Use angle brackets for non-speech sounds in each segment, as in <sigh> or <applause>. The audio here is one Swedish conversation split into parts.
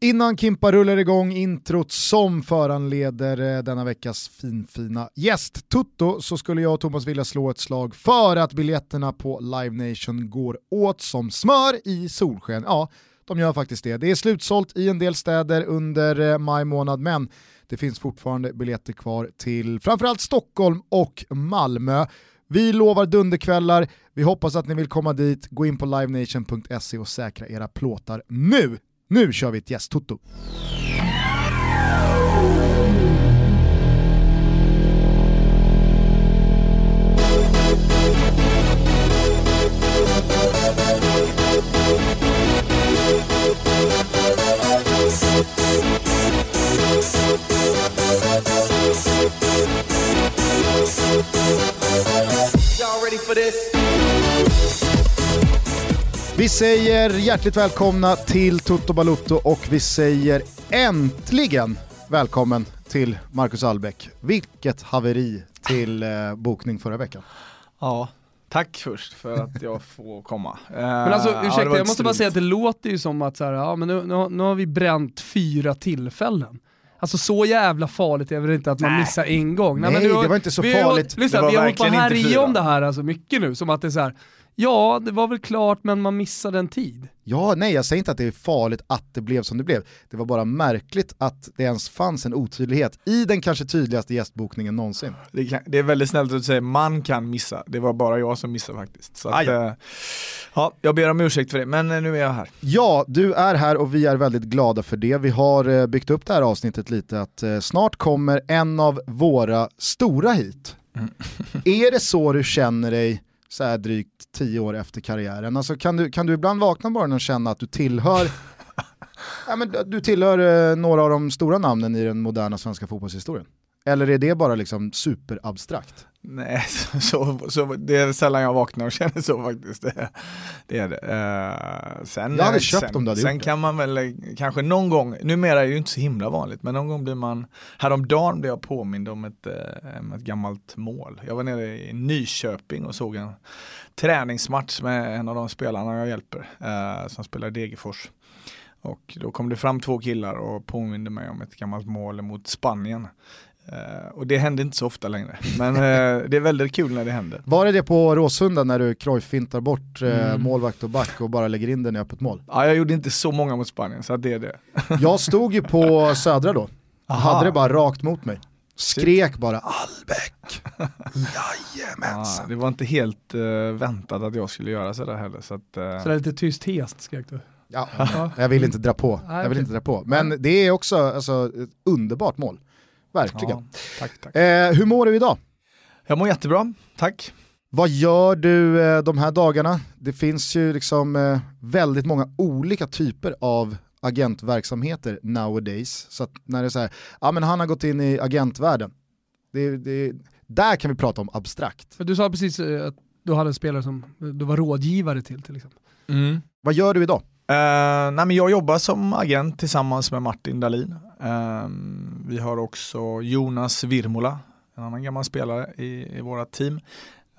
Innan Kimpa rullar igång introt som föranleder eh, denna veckas finfina gäst Tutto så skulle jag och Thomas vilja slå ett slag för att biljetterna på Live Nation går åt som smör i solsken. Ja, de gör faktiskt det. Det är slutsålt i en del städer under eh, maj månad men det finns fortfarande biljetter kvar till framförallt Stockholm och Malmö. Vi lovar dunderkvällar, vi hoppas att ni vill komma dit. Gå in på livenation.se och säkra era plåtar nu! Nu kör vi ett gästtoto. for this vi säger hjärtligt välkomna till Toto Balutto och vi säger äntligen välkommen till Marcus Albeck. Vilket haveri till eh, bokning förra veckan. Ja, tack först för att jag får komma. <laughs> men alltså ursäkta, ja, jag måste bara säga att det låter ju som att så här, ja, men nu, nu, nu har vi bränt fyra tillfällen. Alltså så jävla farligt är det inte att man Nej. missar en gång. Nej, Nej men det var inte så vi farligt. Lyssna, vi har hållit på här om det här alltså mycket nu, som att det är så här, Ja, det var väl klart men man missade en tid. Ja, nej jag säger inte att det är farligt att det blev som det blev. Det var bara märkligt att det ens fanns en otydlighet i den kanske tydligaste gästbokningen någonsin. Det, kan, det är väldigt snällt att säga man kan missa, det var bara jag som missade faktiskt. Så att, äh, ja, jag ber om ursäkt för det, men eh, nu är jag här. Ja, du är här och vi är väldigt glada för det. Vi har eh, byggt upp det här avsnittet lite att snart kommer en av våra stora hit. Mm. <laughs> är det så du känner dig så här drygt tio år efter karriären. Alltså kan, du, kan du ibland vakna morgonen och känna att du tillhör <laughs> ja, men du tillhör eh, några av de stora namnen i den moderna svenska fotbollshistorien? Eller är det bara liksom superabstrakt? Nej, <laughs> så, så, det är sällan jag vaknar och känner så faktiskt. Det, det är det. Uh, sen, jag hade köpt sen, om du hade Sen gjort kan man väl eh, kanske någon gång, numera är det ju inte så himla vanligt, men någon gång blir man, häromdagen blev jag påmind om ett, um, ett gammalt mål. Jag var nere i Nyköping och såg en träningsmatch med en av de spelarna jag hjälper, uh, som spelar Degerfors. Och då kom det fram två killar och påminde mig om ett gammalt mål mot Spanien. Uh, och det händer inte så ofta längre, men uh, det är väldigt kul när det händer. Var det det på Råsunda när du krojfintar bort uh, mm. målvakt och back och bara lägger in den i öppet mål? Ja, jag gjorde inte så många mot Spanien, så det är det. <laughs> jag stod ju på Södra då, Aha. hade det bara rakt mot mig. Skrek bara Albeck, jajamensan. Ja, det var inte helt väntat att jag skulle göra sådär heller. Så, att, så det är lite tyst hest skrek du? Ja, jag vill inte dra på. Jag vill inte dra på. Men det är också alltså, ett underbart mål. Verkligen. Ja, tack, tack. Eh, hur mår du idag? Jag mår jättebra, tack. Vad gör du eh, de här dagarna? Det finns ju liksom eh, väldigt många olika typer av agentverksamheter nowadays. Så att när det är så här, ja men han har gått in i agentvärlden. Det, det, där kan vi prata om abstrakt. Du sa precis eh, att du hade en spelare som du var rådgivare till till exempel. Mm. Vad gör du idag? Uh, nej men jag jobbar som agent tillsammans med Martin Dahlin. Uh, vi har också Jonas Virmola, en annan gammal spelare i, i våra team.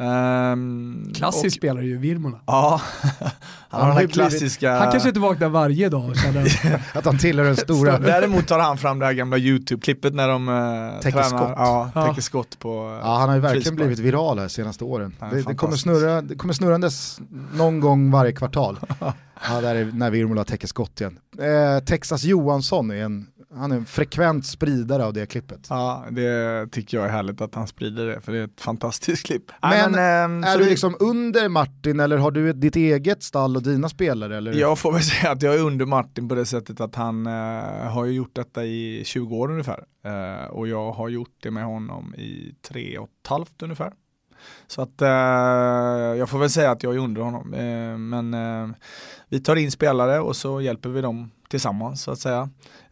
Um, Klassisk och, spelare ju, Virmola. Ja, han, <laughs> han, har klassiska... han kanske inte vaknar varje dag och känner <laughs> att han tillhör den <laughs> stora. Däremot tar han fram det här gamla YouTube-klippet när de uh, täcker skott. Ja, ja. täcker skott på Ja, han har ju verkligen frispark. blivit viral här senaste åren. Det, det, kommer snurra, det kommer snurrandes någon gång varje kvartal. ja, där är när Virmola täcker skott igen. Eh, Texas Johansson är en han är en frekvent spridare av det klippet. Ja, det tycker jag är härligt att han sprider det, för det är ett fantastiskt klipp. Men, men äh, är du liksom under Martin eller har du ditt eget stall och dina spelare? Eller? Jag får väl <laughs> säga att jag är under Martin på det sättet att han äh, har ju gjort detta i 20 år ungefär. Äh, och jag har gjort det med honom i tre och ett halvt ungefär. Så att jag får väl säga att jag är under honom. men vi tar in spelare och så hjälper vi dem tillsammans så att säga.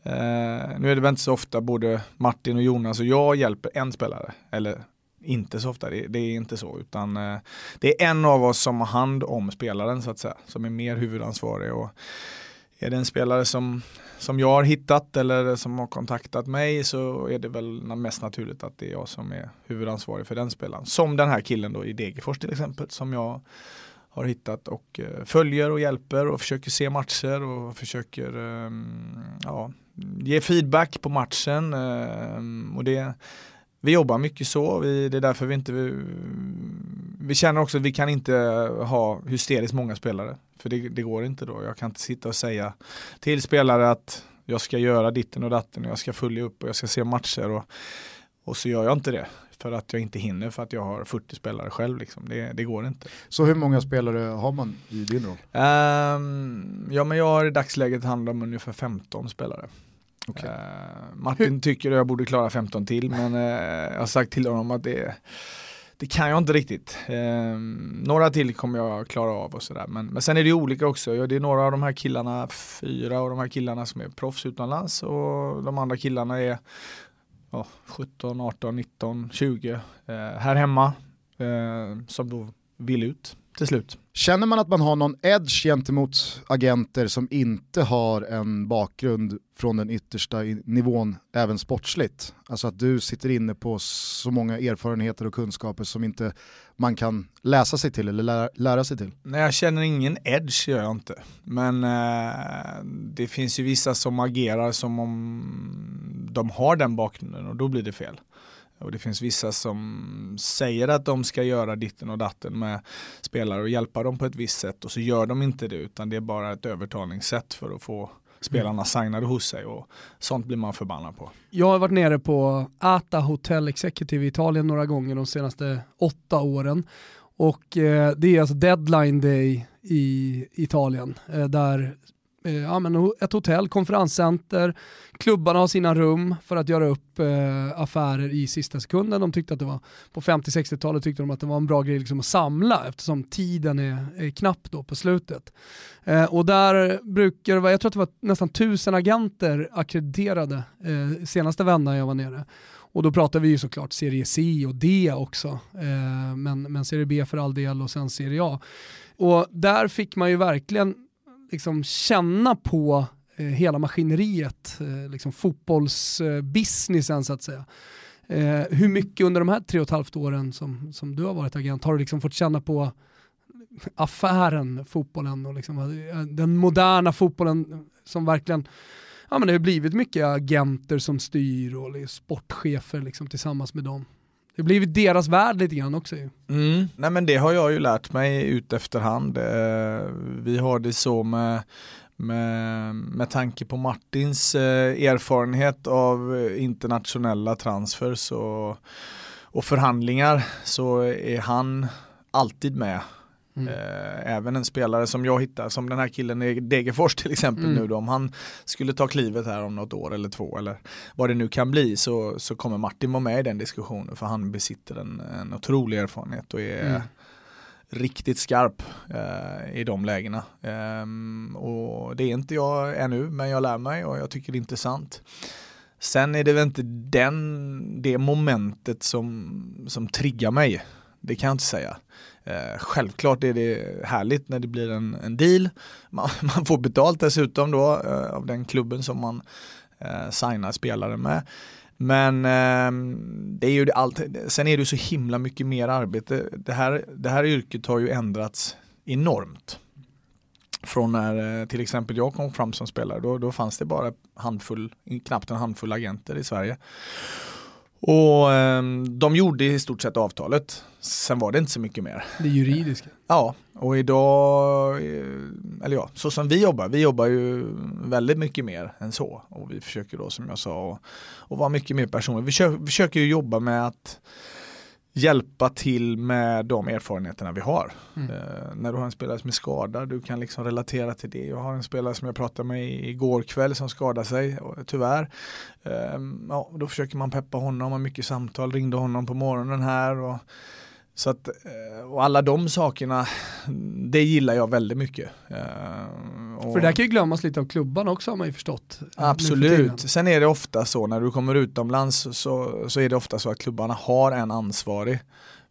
Eh, nu är det väl inte så ofta både Martin och Jonas och jag hjälper en spelare. Eller inte så ofta, det, det är inte så. Utan eh, det är en av oss som har hand om spelaren så att säga. Som är mer huvudansvarig. Och är det en spelare som, som jag har hittat eller som har kontaktat mig så är det väl mest naturligt att det är jag som är huvudansvarig för den spelaren. Som den här killen då i Degerfors till exempel som jag har hittat och eh, följer och hjälper och försöker se matcher och försöker ehm, ja, ge feedback på matchen. Ehm, och det, vi jobbar mycket så, vi, det är därför vi inte vi, vi känner också att vi kan inte ha hysteriskt många spelare. För det, det, går inte då. Jag kan inte sitta och säga till spelare att jag ska göra ditten och datten och jag ska följa upp och jag ska se matcher och, och så gör jag inte det för att jag inte hinner för att jag har 40 spelare själv. Liksom. Det, det går inte. Så hur många spelare har man i din roll? Um, ja men jag har i dagsläget hand om ungefär 15 spelare. Okay. Uh, Martin hur? tycker att jag borde klara 15 till men uh, jag har sagt till honom att det det kan jag inte riktigt. Eh, några till kommer jag klara av och sådär. Men, men sen är det olika också. Ja, det är några av de här killarna, fyra av de här killarna som är proffs utomlands och de andra killarna är ja, 17, 18, 19, 20 eh, här hemma eh, som då vill ut till slut. Känner man att man har någon edge gentemot agenter som inte har en bakgrund från den yttersta nivån, även sportsligt? Alltså att du sitter inne på så många erfarenheter och kunskaper som inte man kan läsa sig till eller lära, lära sig till? Nej, jag känner ingen edge, gör jag inte. Men eh, det finns ju vissa som agerar som om de har den bakgrunden och då blir det fel. Och det finns vissa som säger att de ska göra ditten och datten med spelare och hjälpa dem på ett visst sätt och så gör de inte det utan det är bara ett övertalningssätt för att få spelarna mm. signade hos sig och sånt blir man förbannad på. Jag har varit nere på Ata Hotel Executive i Italien några gånger de senaste åtta åren och eh, det är alltså deadline day i Italien eh, där Eh, ja, men ett hotell, konferenscenter, klubbarna har sina rum för att göra upp eh, affärer i sista sekunden. De tyckte att det var, på 50-60-talet tyckte de att det var en bra grej liksom att samla eftersom tiden är, är knapp då på slutet. Eh, och där brukar det vara, jag tror att det var nästan tusen agenter akkrediterade eh, senaste vändan jag var nere. Och då pratar vi ju såklart serie C och D också, eh, men, men serie B för all del och sen serie A. Och där fick man ju verkligen liksom känna på eh, hela maskineriet, eh, liksom fotbollsbusinessen så att säga. Eh, hur mycket under de här tre och ett halvt åren som, som du har varit agent har du liksom fått känna på affären, fotbollen och liksom, eh, den moderna fotbollen som verkligen ja, men det har blivit mycket agenter som styr och liksom sportchefer liksom, tillsammans med dem. Det har blivit deras värld lite grann också ju. Mm. Nej men det har jag ju lärt mig ut efterhand. Eh, vi har det så med, med, med tanke på Martins eh, erfarenhet av internationella transfers och, och förhandlingar så är han alltid med Mm. Eh, även en spelare som jag hittar, som den här killen i Degerfors till exempel mm. nu då, om han skulle ta klivet här om något år eller två eller vad det nu kan bli så, så kommer Martin vara med i den diskussionen för han besitter en, en otrolig erfarenhet och är mm. riktigt skarp eh, i de lägena. Eh, och det är inte jag ännu men jag lär mig och jag tycker det är intressant. Sen är det väl inte den, det momentet som, som triggar mig. Det kan jag inte säga. Eh, självklart är det härligt när det blir en, en deal. Man, <laughs> man får betalt dessutom då eh, av den klubben som man eh, signar spelare med. Men eh, det är ju allt, sen är det så himla mycket mer arbete. Det här, det här yrket har ju ändrats enormt. Från när eh, till exempel jag kom fram som spelare, då, då fanns det bara handfull, knappt en handfull agenter i Sverige. Och eh, de gjorde i stort sett avtalet. Sen var det inte så mycket mer. Det juridiska. Ja, och idag, eh, eller ja, så som vi jobbar, vi jobbar ju väldigt mycket mer än så. Och vi försöker då som jag sa, att vara mycket mer personer. Vi försöker, försöker ju jobba med att hjälpa till med de erfarenheterna vi har. Mm. Eh, när du har en spelare som är skadad, du kan liksom relatera till det. Jag har en spelare som jag pratade med igår kväll som skadade sig, tyvärr. Eh, ja, då försöker man peppa honom, har mycket samtal, ringde honom på morgonen här. Och, så att, eh, och alla de sakerna, det gillar jag väldigt mycket. Eh, och för det här kan ju glömmas lite av klubban också har man ju förstått. Absolut, sen är det ofta så när du kommer utomlands så, så är det ofta så att klubbarna har en ansvarig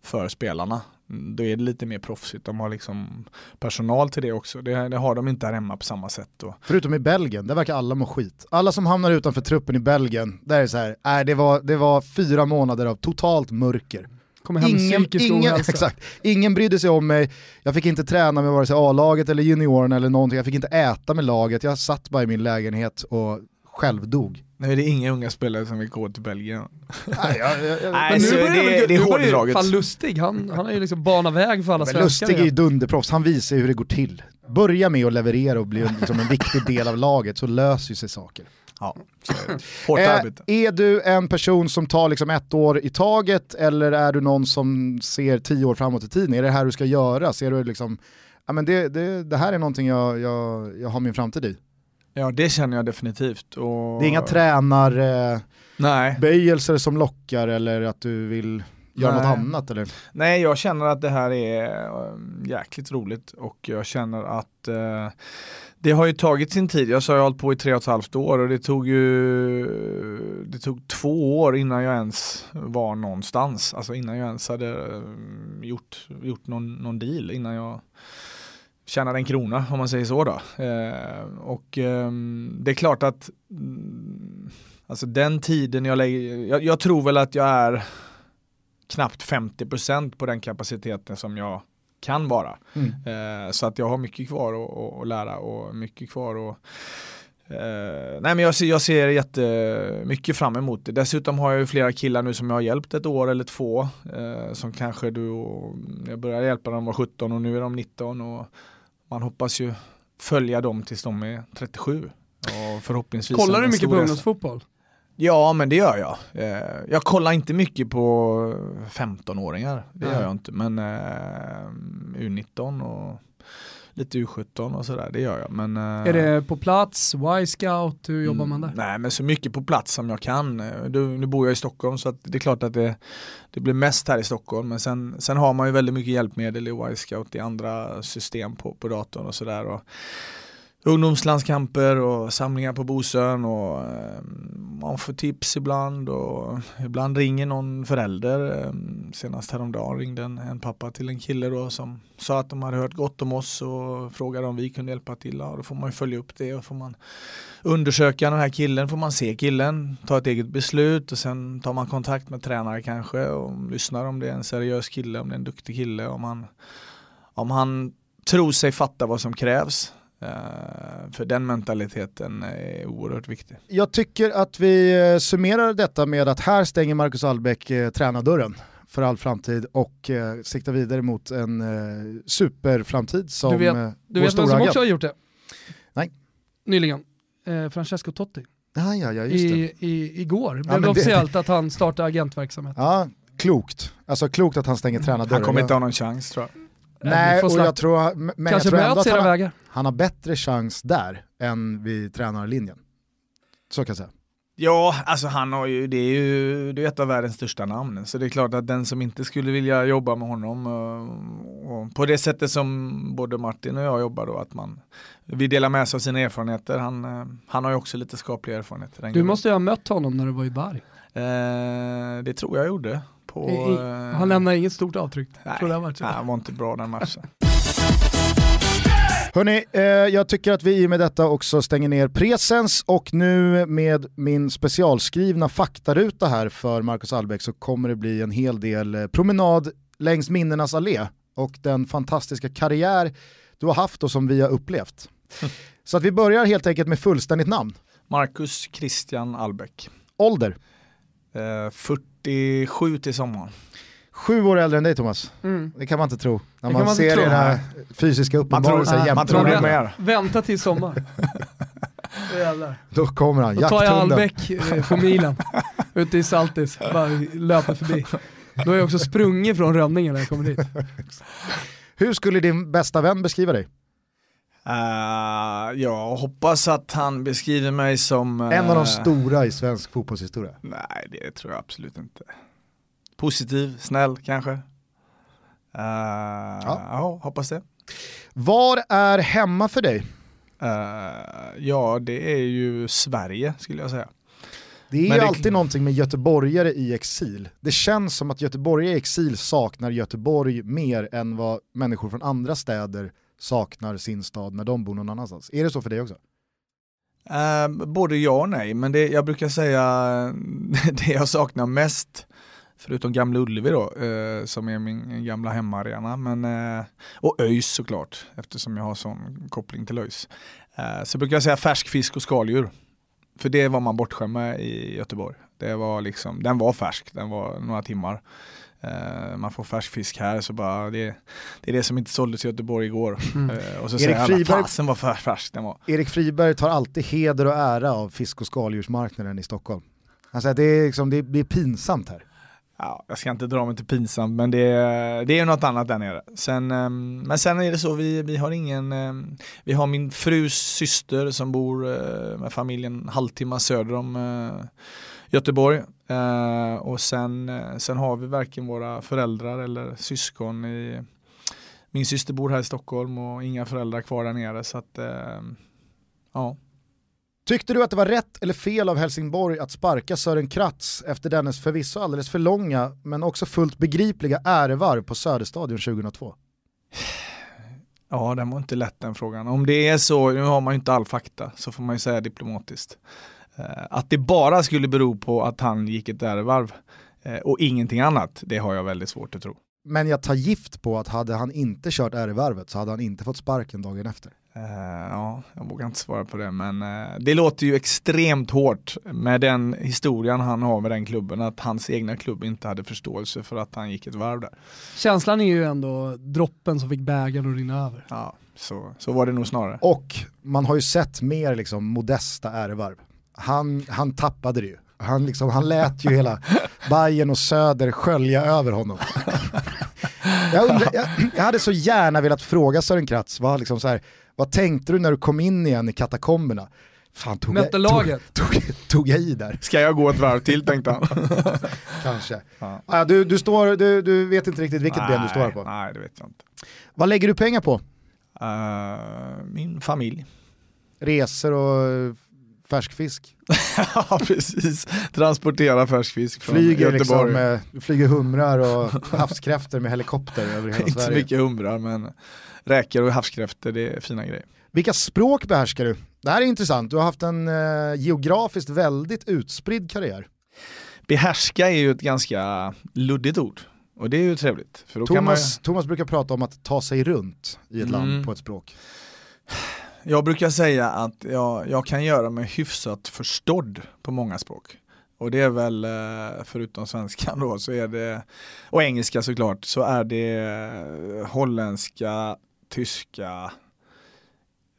för spelarna. Då är det lite mer proffsigt, de har liksom personal till det också. Det, det har de inte här hemma på samma sätt. Då. Förutom i Belgien, där verkar alla må skit. Alla som hamnar utanför truppen i Belgien, där är det så här, äh, det, var, det var fyra månader av totalt mörker. Kommer hem ingen, psykisk ingen, <laughs> exakt, ingen brydde sig om mig, jag fick inte träna med vare sig A-laget eller juniorerna eller någonting, jag fick inte äta med laget, jag satt bara i min lägenhet och självdog. Nej det är inga unga spelare som vill gå till Belgien. Nej, jag, jag, <laughs> jag, Nej nu börjar det, det, är hårdraget. Fan Lustig, han, han har ju liksom banat väg för alla men svenskar. Lustig är ju dunderproffs, han visar ju hur det går till. Börja med att leverera och bli liksom en viktig del av laget så löser sig saker. Ja, <clears throat> hårt eh, arbete. Är du en person som tar liksom ett år i taget eller är du någon som ser tio år framåt i tiden? Är det här du ska göra? Ser du liksom, ja men det, det, det här är någonting jag, jag, jag har min framtid i? Ja det känner jag definitivt. Och... Det är inga tränarböjelser eh, som lockar eller att du vill göra Nej. något annat eller? Nej jag känner att det här är um, jäkligt roligt och jag känner att uh, det har ju tagit sin tid. Jag sa jag har hållit på i tre och ett halvt år och det tog ju det tog två år innan jag ens var någonstans. Alltså innan jag ens hade um, gjort, gjort någon, någon deal, innan jag tjänade en krona om man säger så då. Eh, och eh, det är klart att mm, alltså den tiden jag lägger, jag, jag, tror väl att jag är knappt 50% på den kapaciteten som jag kan vara. Mm. Eh, så att jag har mycket kvar att, att lära och mycket kvar att Uh, nej men jag ser, jag ser jättemycket fram emot det. Dessutom har jag ju flera killar nu som jag har hjälpt ett år eller två. Uh, som kanske du och jag började hjälpa dem var 17 och nu är de 19. Och man hoppas ju följa dem tills de är 37. Och förhoppningsvis Kollar du mycket på ungdomsfotboll? Ja men det gör jag. Eh, jag kollar inte mycket på 15-åringar, det gör jag inte. Men eh, U19 och lite U17 och sådär, det gör jag. Men, är det på plats, Y-scout, hur jobbar man där? Mm, nej men så mycket på plats som jag kan. Nu, nu bor jag i Stockholm så det är klart att det, det blir mest här i Stockholm. Men sen, sen har man ju väldigt mycket hjälpmedel i Y-scout i andra system på, på datorn och sådär ungdomslandskamper och samlingar på Bosön och eh, man får tips ibland och ibland ringer någon förälder. Ehm, senast häromdagen ringde en, en pappa till en kille då som sa att de hade hört gott om oss och frågade om vi kunde hjälpa till. Ja, då får man ju följa upp det och får man undersöka den här killen, får man se killen, ta ett eget beslut och sen tar man kontakt med tränare kanske och lyssnar om det är en seriös kille, om det är en duktig kille, om han, om han tror sig fatta vad som krävs för den mentaliteten är oerhört viktig. Jag tycker att vi eh, summerar detta med att här stänger Marcus Albeck eh, tränardörren för all framtid och eh, siktar vidare mot en eh, superframtid som Du vet, eh, du vet vem som också har gjort det? Nej. Nyligen. Eh, Francesco Totti. Ah, ja, ja, just I, i, igår blev ja, det officiellt att han startar agentverksamhet. Ja, klokt. Alltså klokt att han stänger tränardörren. Han kommer inte ha någon chans tror jag. Nej, och jag tror, men Kanske jag tror ändå att han, vägar. han har bättre chans där än vid tränarlinjen. Så kan jag säga. Ja, alltså han har ju, det är ju det är ett av världens största namn. Så det är klart att den som inte skulle vilja jobba med honom eh, och på det sättet som både Martin och jag jobbar då, att man vi delar med oss av sina erfarenheter. Han, eh, han har ju också lite skapliga erfarenheter. Du måste ju ha mött honom när du var i Bari. Eh, det tror jag gjorde. På, I, i, han lämnar inget stort avtryck. Nej, tror nej, han var inte bra den matchen. <laughs> Hörni, eh, jag tycker att vi i med detta också stänger ner presens och nu med min specialskrivna faktaruta här för Marcus Albeck så kommer det bli en hel del eh, promenad längs minnenas allé och den fantastiska karriär du har haft och som vi har upplevt. <laughs> Så att vi börjar helt enkelt med fullständigt namn. Marcus Christian Albeck. Ålder? Eh, 47 till sommaren. Sju år äldre än dig Thomas. Mm. Det kan man inte tro. När man, man ser dina fysiska uppenbarelser jämt. Man tror det mer. Vänta till sommar. <laughs> Då kommer han, Då tar jag Albeck eh, på milen, ute i Saltis, bara löper förbi. Då har jag också sprungit från Rönningen när jag kommer dit. Hur skulle din bästa vän beskriva dig? Uh, jag hoppas att han beskriver mig som... Uh, en av de stora i svensk fotbollshistoria. Nej, det tror jag absolut inte positiv, snäll kanske. Uh, ja. ja. hoppas det. Var är hemma för dig? Ja, det är ju Sverige skulle jag säga. Det är ju det... alltid någonting med göteborgare i exil. Det känns som att göteborgare i exil saknar Göteborg mer än vad människor från andra städer saknar sin stad när de bor någon annanstans. Är det så för dig också? Uh, både ja och nej, men det, jag brukar säga <laughs> det jag saknar mest Förutom Gamla Ullevi då, eh, som är min gamla hemmaarena. Men, eh, och ÖIS såklart, eftersom jag har sån koppling till ÖIS. Eh, så brukar jag säga färsk fisk och skaldjur. För det var man bortskämd med i Göteborg. Det var liksom, den var färsk, den var några timmar. Uh, man får färsk fisk här så bara det, det är det som inte såldes i Göteborg igår. Mm. Uh, och så Erik säger alla, fasen var färsk den var. Erik Friberg tar alltid heder och ära av fisk och skaldjursmarknaden i Stockholm. Alltså det är, liksom, det, är pinsamt här. Ja, jag ska inte dra mig till pinsamt men det, det är något annat där nere. Sen, um, men sen är det så, vi, vi har ingen, um, vi har min frus syster som bor uh, med familjen halvtimme söder om Göteborg. Uh, och sen, sen har vi varken våra föräldrar eller syskon i min syster bor här i Stockholm och inga föräldrar kvar där nere så att ja. Tyckte du att det var rätt eller fel av Helsingborg att sparka Sören Kratz efter dennes förvisso alldeles för långa men också fullt begripliga ärevarv på Söderstadion 2002? <sighs> Ja, den var inte lätt den frågan. Om det är så, nu har man ju inte all fakta, så får man ju säga diplomatiskt. Eh, att det bara skulle bero på att han gick ett ärevarv eh, och ingenting annat, det har jag väldigt svårt att tro. Men jag tar gift på att hade han inte kört ärevarvet så hade han inte fått sparken dagen efter. Uh, ja, jag vågar inte svara på det, men uh, det låter ju extremt hårt med den historien han har med den klubben, att hans egna klubb inte hade förståelse för att han gick ett varv där. Känslan är ju ändå droppen som fick bägaren att rinna över. Ja, så, så var det nog snarare. Och man har ju sett mer liksom modesta ärevarv. Han, han tappade det ju. Han, liksom, han lät ju hela Bayern och Söder skölja över honom. jag, undrar, jag, jag, hade så gärna velat fråga Sören Kratz, vad, liksom så här, vad tänkte du när du kom in igen i katakomberna? Fan, tog, jag, tog, tog, tog, jag i där? Ska jag gå ett varv till tänkte han. Kanske. Ja. Ah, du, du, står, du, du vet inte riktigt vilket nej, ben du står på? Nej, det vet jag inte. Vad lägger du pengar på? Uh, min familj. Resor och färskfisk. <laughs> ja precis, transportera färskfisk från flyger Göteborg. Liksom med, flyger humrar och havskräfter med helikopter över hela Sverige. <laughs> Inte så mycket humrar men räkor och havskräfter det är fina grejer. Vilka språk behärskar du? Det här är intressant, du har haft en eh, geografiskt väldigt utspridd karriär. Behärska är ju ett ganska luddigt ord. Och det är ju trevligt. För då Thomas, man... Thomas brukar prata om att ta sig runt i ett mm. land på ett språk. Jag brukar säga att jag, jag kan göra mig hyfsat förstådd på många språk. Och det är väl, eh, förutom svenskan då, så är det, och engelska såklart, så är det eh, holländska, tyska,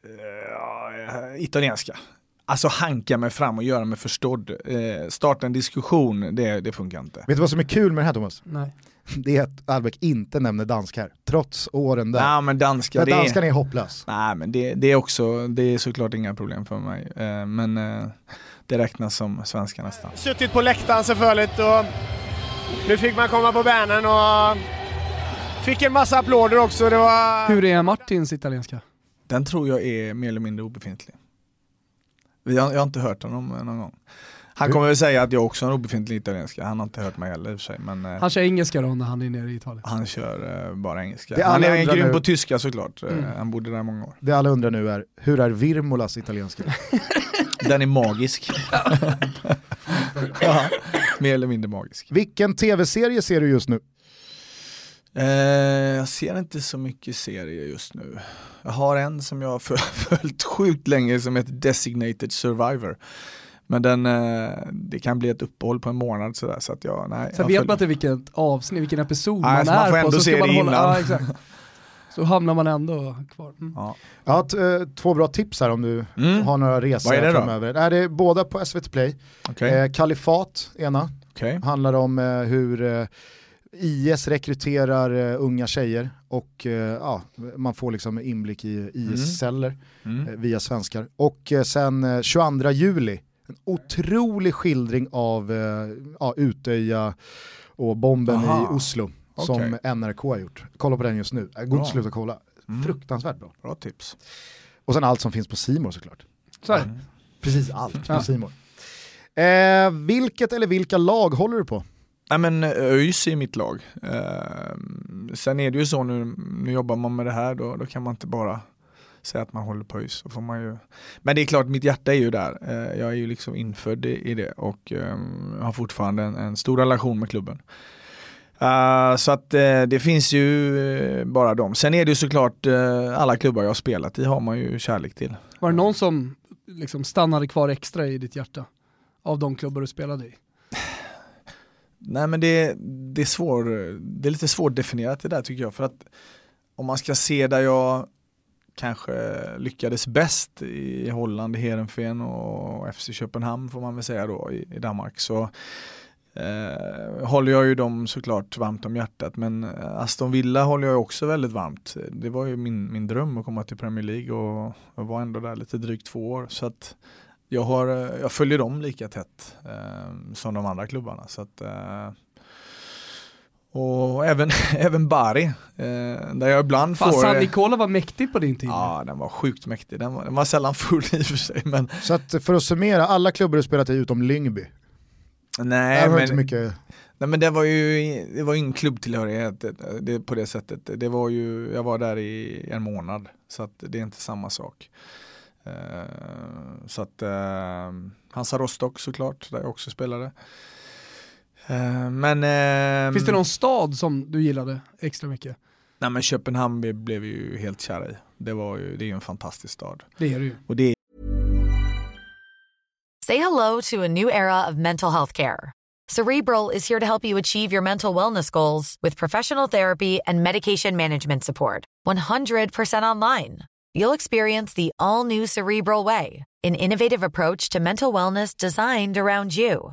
äh, italienska. Alltså hanka mig fram och göra mig förstådd. Eh, starta en diskussion, det, det funkar inte. Vet du vad som är kul med det här Thomas? Nej. <laughs> det är att Albeck inte nämner dansk här, trots åren där. Nej, men danska, för danskan är hopplös. Nej men det, det, är också, det är såklart inga problem för mig. Eh, men eh, det räknas som svenska nästan. Suttit på läktaren selvfølgelig och nu fick man komma på banan och fick en massa applåder också. Det var... Hur är Martins italienska? Den tror jag är mer eller mindre obefintlig. Jag har, jag har inte hört honom någon gång. Han kommer väl säga att jag också har en obefintlig italienska, han har inte hört mig heller i och för sig. Men, eh, han kör engelska då när han är nere i Italien? Han kör uh, bara engelska. Han är grym nu... på tyska såklart, eh, mm. han bodde där många år. Det alla undrar nu är, hur är Virmolas italienska? <laughs> Den är magisk. <laughs> ja, mer eller mindre magisk. Vilken tv-serie ser du just nu? Eh, jag ser inte så mycket serier just nu. Jag har en som jag har <laughs> följt sjukt länge som heter Designated Survivor. Men den, eh, det kan bli ett uppehåll på en månad sådär så att jag, nej. Sen vet man inte vilket avsnitt, vilken episod nej, man är man får ändå på. Så se det innan. Ja, exakt. Så hamnar man ändå kvar. Mm. Ja. Jag har eh, två bra tips här om du mm. har några resor Vad är det framöver. Då? det är båda på SVT Play. Okay. Eh, Kalifat, ena. Okay. Handlar om eh, hur eh, IS rekryterar uh, unga tjejer och uh, ja, man får liksom inblick i IS-celler mm. mm. uh, via svenskar. Och sen 22 juli en otrolig skildring av eh, ja, Utöja och bomben Aha. i Oslo som okay. NRK har gjort. Kolla på den just nu, gå sluta kolla. Mm. Fruktansvärt bra. Bra tips. Och sen allt som finns på Simor såklart. Så mm. Precis allt på Simor. Eh, vilket eller vilka lag håller du på? Ja, men ÖIS är mitt lag. Eh, sen är det ju så nu, nu jobbar man med det här, då, då kan man inte bara säga att man håller på ÖIS. Så får man ju... Men det är klart, mitt hjärta är ju där. Eh, jag är ju liksom infödd i det och ehm, har fortfarande en, en stor relation med klubben. Uh, så att uh, det finns ju uh, bara dem. Sen är det ju såklart alla klubbar jag har spelat i har man ju kärlek till. Var det någon som liksom stannade kvar extra i ditt hjärta? Av de klubbar du spelade i? <sighs> Nej men det, det, är svår, det är lite svårdefinierat det där tycker jag. För att om man ska se där jag kanske lyckades bäst i Holland, i Heerenveen och FC Köpenhamn får man väl säga då i, i Danmark. Så eh, håller jag ju dem såklart varmt om hjärtat men eh, Aston Villa håller jag också väldigt varmt. Det var ju min, min dröm att komma till Premier League och jag var ändå där lite drygt två år. Så att jag, har, eh, jag följer dem lika tätt eh, som de andra klubbarna. Så att, eh, och även, <laughs> även Bari, eh, där jag ibland Fan, får... San Nicola var mäktig på din tid. Ja, den var sjukt mäktig. Den var, den var sällan full i och för sig. Men... Så att för att summera, alla klubbar du spelat i utom Lyngby? Nej, Där men, inte mycket... nej men det var ju det var ingen klubbtillhörighet det, på det sättet. Det var ju, jag var där i en månad, så att det är inte samma sak. Uh, så att uh, Hansa Rostock såklart, där jag också spelade. Uh, men, uh, Finns det någon stad som du gillade extra mycket? Nej men Köpenhamn blev vi ju helt kära i. Det, var ju, det är ju en fantastisk stad. Det är det ju. Och det Say hello to a new era of mental health care. Cerebral is here to help you achieve your mental wellness goals with professional therapy and medication management support. 100% online. You'll experience the all new Cerebral Way, an innovative approach to mental wellness designed around you.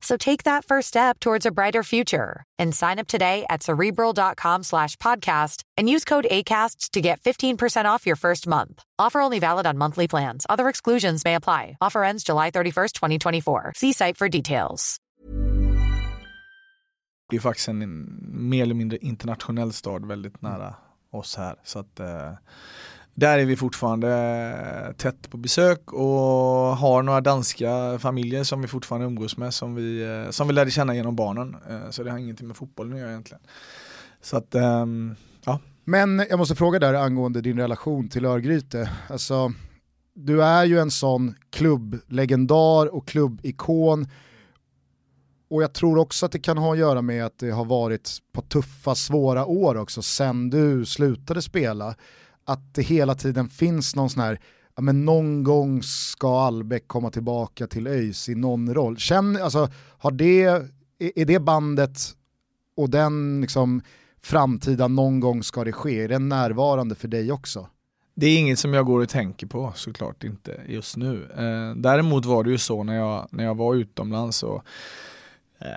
So take that first step towards a brighter future and sign up today at cerebral.com slash podcast and use code ACasts to get 15% off your first month. Offer only valid on monthly plans. Other exclusions may apply. Offer ends July 31st, 2024. See site for details. Det är faktiskt en mer eller mindre internationell stad väldigt nära oss här. Så att, eh, där är vi fortfarande eh, tätt på besök och har några danska familjer som vi fortfarande umgås med som vi, eh, som vi lärde känna genom barnen. Eh, så det har ingenting med fotbollen att göra egentligen. Så att, ehm, ja. Men jag måste fråga där angående din relation till Örgryte. Alltså, du är ju en sån klubblegendar och klubbikon. Och jag tror också att det kan ha att göra med att det har varit på tuffa, svåra år också sen du slutade spela. Att det hela tiden finns någon sån här, ja men någon gång ska Albeck komma tillbaka till ÖIS i någon roll. Känner, alltså, har det, är det bandet och den liksom framtida någon gång ska det ske, är den närvarande för dig också? Det är inget som jag går och tänker på såklart inte just nu. Eh, däremot var det ju så när jag, när jag var utomlands och Eh,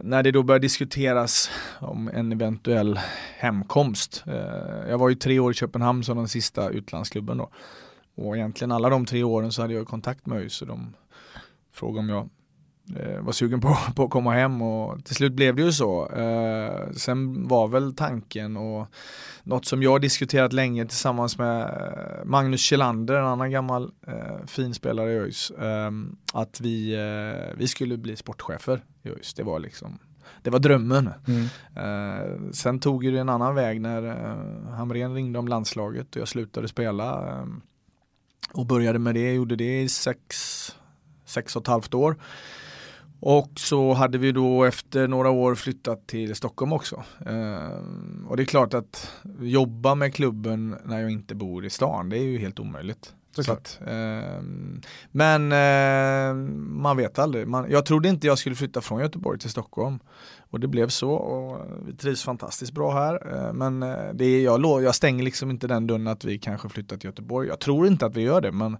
när det då började diskuteras om en eventuell hemkomst. Eh, jag var ju tre år i Köpenhamn som den sista utlandsklubben då. Och egentligen alla de tre åren så hade jag kontakt med ÖIS och de frågade om jag var sugen på, <laughs> på att komma hem och till slut blev det ju så. Eh, sen var väl tanken och något som jag diskuterat länge tillsammans med eh, Magnus Kjellander, en annan gammal eh, finspelare i ÖIS, eh, att vi, eh, vi skulle bli sportchefer i ÖIS. Det var liksom det var drömmen. Mm. Eh, sen tog det en annan väg när eh, Hamrén ringde om landslaget och jag slutade spela. Eh, och började med det, gjorde det i sex, sex och ett halvt år. Och så hade vi då efter några år flyttat till Stockholm också. Eh, och det är klart att jobba med klubben när jag inte bor i stan, det är ju helt omöjligt. Så att, eh, men eh, man vet aldrig. Man, jag trodde inte jag skulle flytta från Göteborg till Stockholm. Och det blev så och vi trivs fantastiskt bra här. Eh, men eh, det är, jag, jag stänger liksom inte den dörren att vi kanske flyttar till Göteborg. Jag tror inte att vi gör det men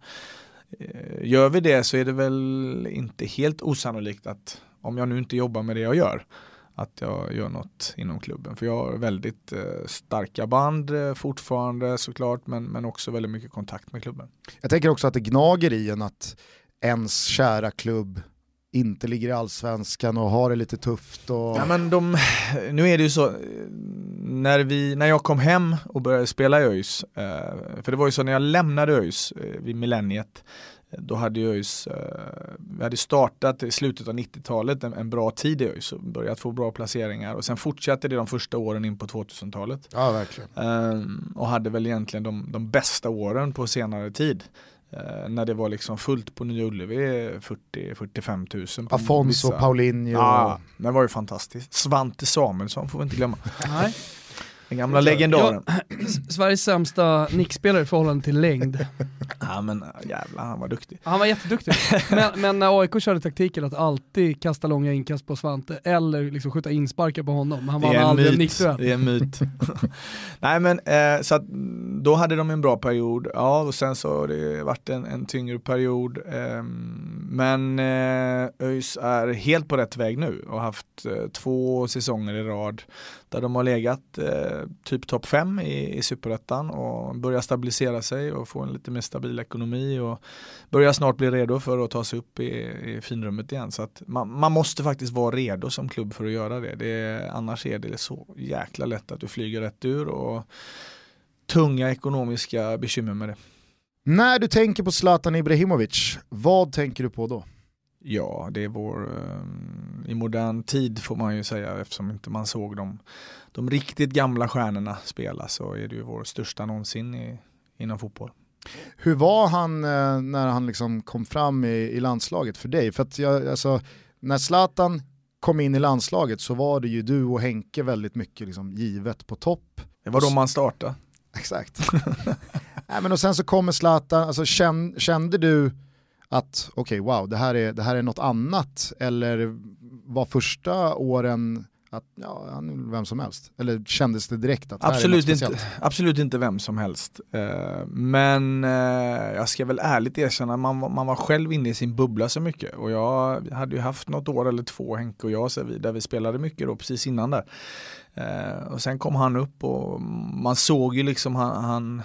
Eh, gör vi det så är det väl inte helt osannolikt att om jag nu inte jobbar med det jag gör att jag gör något inom klubben. För jag har väldigt eh, starka band eh, fortfarande såklart men, men också väldigt mycket kontakt med klubben. Jag tänker också att det gnager i en att ens kära klubb inte ligger i allsvenskan och har det lite tufft. Och... Ja, men de, nu är det ju så, när, vi, när jag kom hem och började spela i ÖIS, eh, för det var ju så när jag lämnade ÖIS eh, vid millenniet, då hade ÖIS, eh, vi hade startat i slutet av 90-talet en, en, bra tid i ÖIS och börjat få bra placeringar och sen fortsatte det de första åren in på 2000-talet. Ja, verkligen. Um, och hade väl egentligen de, de bästa åren på senare tid. Uh, när det var liksom fullt på Nya Ullevi, 40-45 tusen. Afonso, Paulinho. Ja, det var ju fantastiskt. Svante Samuelsson får vi inte glömma. Nej. Den gamla legendaren. <clears throat> Sveriges sämsta nickspelare i förhållande till längd. <laughs> ja men jävlar, han var duktig. Han var jätteduktig. men, <laughs> men när AIK körde taktiken att alltid kasta långa inkast på Svante eller liksom skjuta insparkar på honom. Han vann aldrig en nickduell. Det är en myt. <laughs> Nej men eh, så att då hade de en bra period. Ja och sen så har det varit en, en tyngre period. Eh, men eh, ÖIS är helt på rätt väg nu och har haft eh, två säsonger i rad där de har legat eh, typ topp 5 i, i superettan och börjar stabilisera sig och få en lite mer stabil ekonomi och börjar snart bli redo för att ta sig upp i, i finrummet igen. Så att man, man, måste faktiskt vara redo som klubb för att göra det. det. Annars är det så jäkla lätt att du flyger rätt ur och tunga ekonomiska bekymmer med det. När du tänker på Zlatan Ibrahimovic, vad tänker du på då? Ja, det är vår, eh, i modern tid får man ju säga eftersom inte man såg de, de riktigt gamla stjärnorna spela så är det ju vår största någonsin i, inom fotboll. Hur var han eh, när han liksom kom fram i, i landslaget för dig? För att jag, alltså, när Zlatan kom in i landslaget så var det ju du och Henke väldigt mycket liksom givet på topp. Det var då man startade. Exakt. <laughs> Nej, men och sen så kommer Zlatan, alltså, kände, kände du att okej okay, wow, det här, är, det här är något annat eller var första åren att ja, han vem som helst? Eller kändes det direkt att absolut det här är inte, Absolut inte vem som helst. Uh, men uh, jag ska väl ärligt erkänna, man, man var själv inne i sin bubbla så mycket och jag hade ju haft något år eller två, Henke och jag, så vi, där vi spelade mycket då precis innan där. Uh, och sen kom han upp och man såg ju liksom han, han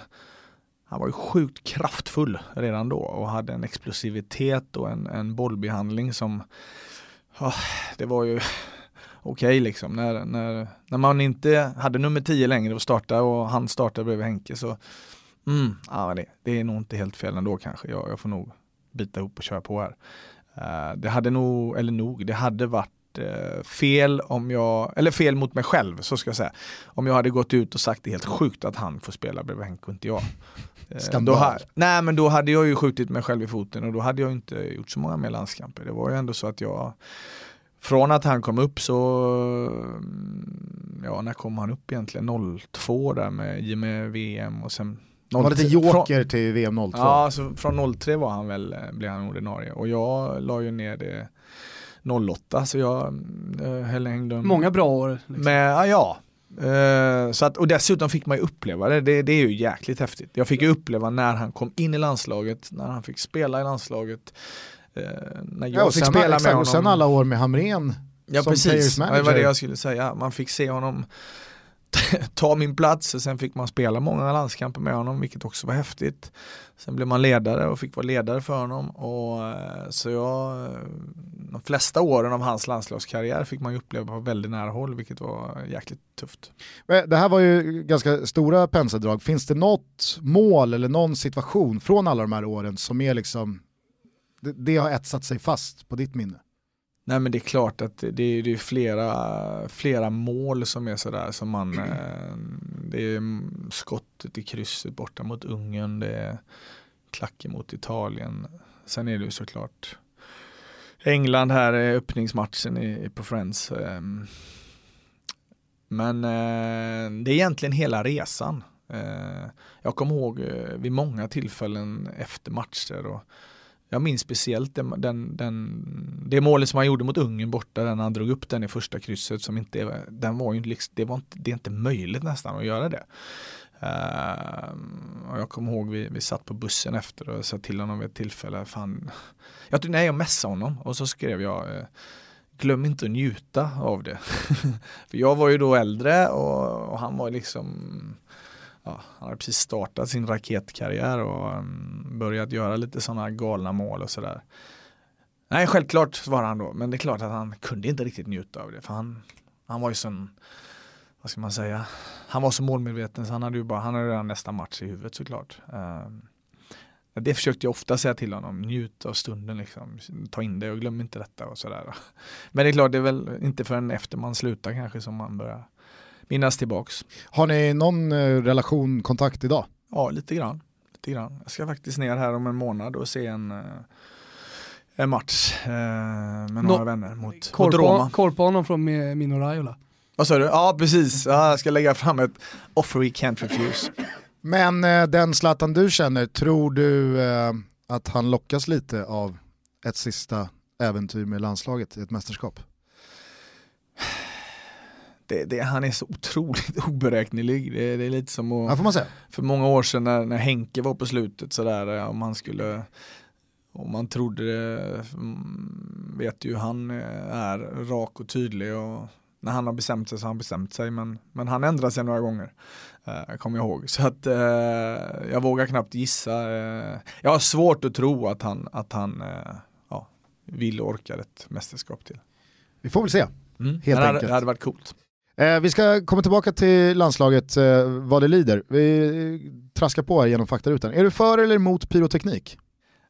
han var ju sjukt kraftfull redan då och hade en explosivitet och en, en bollbehandling som oh, det var ju <laughs> okej okay liksom. När, när, när man inte hade nummer 10 längre att starta och han startade bredvid Henke så mm, ja, det, det är nog inte helt fel ändå kanske. Jag, jag får nog bita ihop och köra på här. Uh, det hade nog, eller nog, det hade varit eh, fel om jag, eller fel mot mig själv så ska jag säga. Om jag hade gått ut och sagt det är helt sjukt att han får spela bredvid Henke och inte jag. Eh, Skandal. Då, nej men då hade jag ju skjutit mig själv i foten och då hade jag inte gjort så många mer landskamper. Det var ju ändå så att jag från att han kom upp så, mm, ja när kom han upp egentligen? 02 där med, med VM och sen han var lite joker från, till VM 02. Ja, så från 03 var han väl, eh, blev han ordinarie och jag la ju ner det 08 så jag äh, hängde Många bra år. Liksom. Med, ja, Uh, så att, och dessutom fick man ju uppleva det. det, det är ju jäkligt häftigt. Jag fick ju uppleva när han kom in i landslaget, när han fick spela i landslaget. Uh, när jag ja, fick spela med honom. Och sen alla år med Hamren Ja som precis, det var det jag skulle säga. Man fick se honom <laughs> ta min plats och sen fick man spela många landskamper med honom vilket också var häftigt. Sen blev man ledare och fick vara ledare för honom och eh, så jag eh, de flesta åren av hans landslagskarriär fick man uppleva på väldigt nära håll vilket var jäkligt tufft. Det här var ju ganska stora penseldrag. Finns det något mål eller någon situation från alla de här åren som är liksom det, det har etsat sig fast på ditt minne? Nej men det är klart att det är, det är flera, flera mål som är sådär som man eh, Det är skottet i krysset borta mot Ungern, det är klacken mot Italien. Sen är det ju såklart England här är öppningsmatchen i, på Friends. Ehm. Men eh, det är egentligen hela resan. Eh, jag kommer ihåg vid många tillfällen efter matcher och jag minns speciellt den, den, den, det målet som han gjorde mot Ungern borta, när han drog upp den i första krysset som inte, den var ju liksom, det, var inte, det är inte möjligt nästan att göra det. Uh, och jag kommer ihåg vi, vi satt på bussen efter och sa till honom vid ett tillfälle, fan, jag, nej, jag messade honom och så skrev jag uh, glöm inte att njuta av det. <laughs> För jag var ju då äldre och, och han var liksom ja, han har precis startat sin raketkarriär och um, börjat göra lite sådana galna mål och sådär. Nej, självklart svarade han då, men det är klart att han kunde inte riktigt njuta av det, för han, han var ju sån, vad ska man säga, han var så målmedveten så han hade ju bara, han hade redan nästa match i huvudet såklart. Ehm, det försökte jag ofta säga till honom, njut av stunden liksom, ta in det och glöm inte detta och sådär. Men det är klart, det är väl inte förrän efter man slutar kanske som man börjar minnas tillbaks. Har ni någon eh, relation, kontakt idag? Ja, lite grann. lite grann. Jag ska faktiskt ner här om en månad och se en, eh, en match eh, med några no, vänner mot, mot Roma. Koll på honom från Mino Raiola. Vad sa du? Ja, precis. Ja, jag ska lägga fram ett offer we can't refuse. Men eh, den Zlatan du känner, tror du eh, att han lockas lite av ett sista äventyr med landslaget i ett mästerskap? Det, det, han är så otroligt <laughs> oberäknelig. Det, det är lite som att, ja, får man säga. för många år sedan när, när Henke var på slutet sådär, om han skulle om man trodde det, mm, vet ju han eh, är rak och tydlig och när han har bestämt sig så har han bestämt sig men, men han ändrar sig några gånger. Uh, kommer jag ihåg. Så att uh, jag vågar knappt gissa. Uh, jag har svårt att tro att han, att han ja, vill och orkar ett mästerskap till. Vi får väl se. Mm. Helt det enkelt. Det hade varit coolt. Eh, vi ska komma tillbaka till landslaget eh, vad det lider. Vi eh, traskar på här genom faktarutan. Är du för eller emot pyroteknik?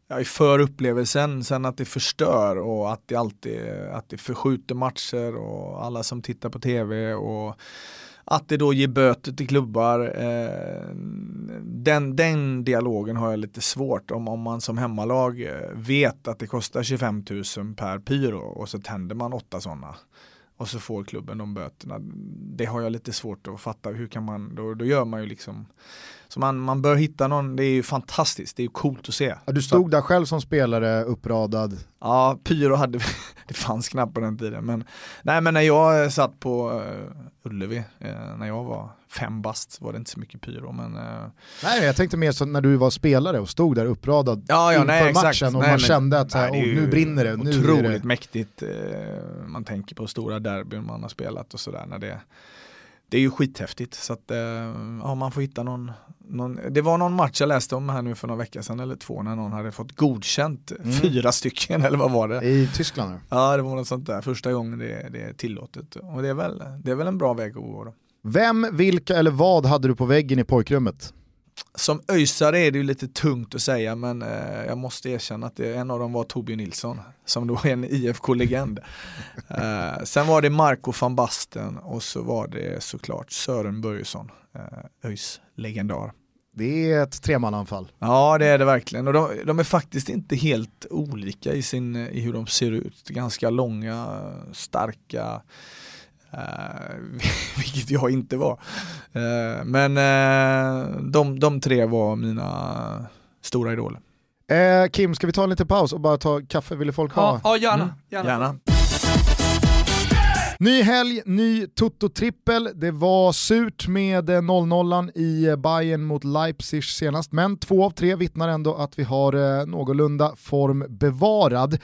jag är för upplevelsen, sen att det förstör och att det alltid att det förskjuter matcher och alla som tittar på tv och att det då ger böter till klubbar. Eh, den, den dialogen har jag lite svårt om, om man som hemmalag vet att det kostar 25 000 per pyro och så tänder man åtta sådana och så får klubben de böterna. Det har jag lite svårt att fatta. Hur kan man, då, då gör man ju liksom så man, man bör hitta någon, det är ju fantastiskt, det är ju coolt att se. Ja, du stod där själv som spelare uppradad? Ja, pyro hade, <laughs> det fanns knappt på den tiden. Men, nej men när jag satt på uh, Ullevi, uh, när jag var fem bast var det inte så mycket pyro. Men, uh, nej, jag tänkte mer så när du var spelare och stod där uppradad ja, ja, inför nej, matchen och nej, man kände att nej, oh, nu brinner det. Nu otroligt det... mäktigt, man tänker på stora derbyn man har spelat och sådär när det det är ju skithäftigt så att ja, man får hitta någon, någon, det var någon match jag läste om här nu för några veckor sedan eller två när någon hade fått godkänt mm. fyra stycken eller vad var det? I Tyskland? Ja det var något sånt där, första gången det, det är tillåtet och det är, väl, det är väl en bra väg att gå då. Vem, vilka eller vad hade du på väggen i pojkrummet? Som öjsare är det ju lite tungt att säga men eh, jag måste erkänna att det, en av dem var Torbjörn Nilsson som då är en IFK-legend. <laughs> eh, sen var det Marco van Basten och så var det såklart Sören Börjesson, eh, ÖIS legendar. Det är ett tremananfall. Ja det är det verkligen och de, de, är faktiskt inte helt olika i, sin, i hur de ser ut. Ganska långa, starka, Uh, <laughs> vilket jag inte var. Uh, men uh, de, de tre var mina stora idoler. Kim, ska vi ta en liten paus och bara ta kaffe? Vill folk ha? Ja, gärna. Mm. gärna. gärna. Ny helg, ny Toto-trippel. Det var surt med 0-0 i Bayern mot Leipzig senast, men två av tre vittnar ändå att vi har någorlunda form bevarad.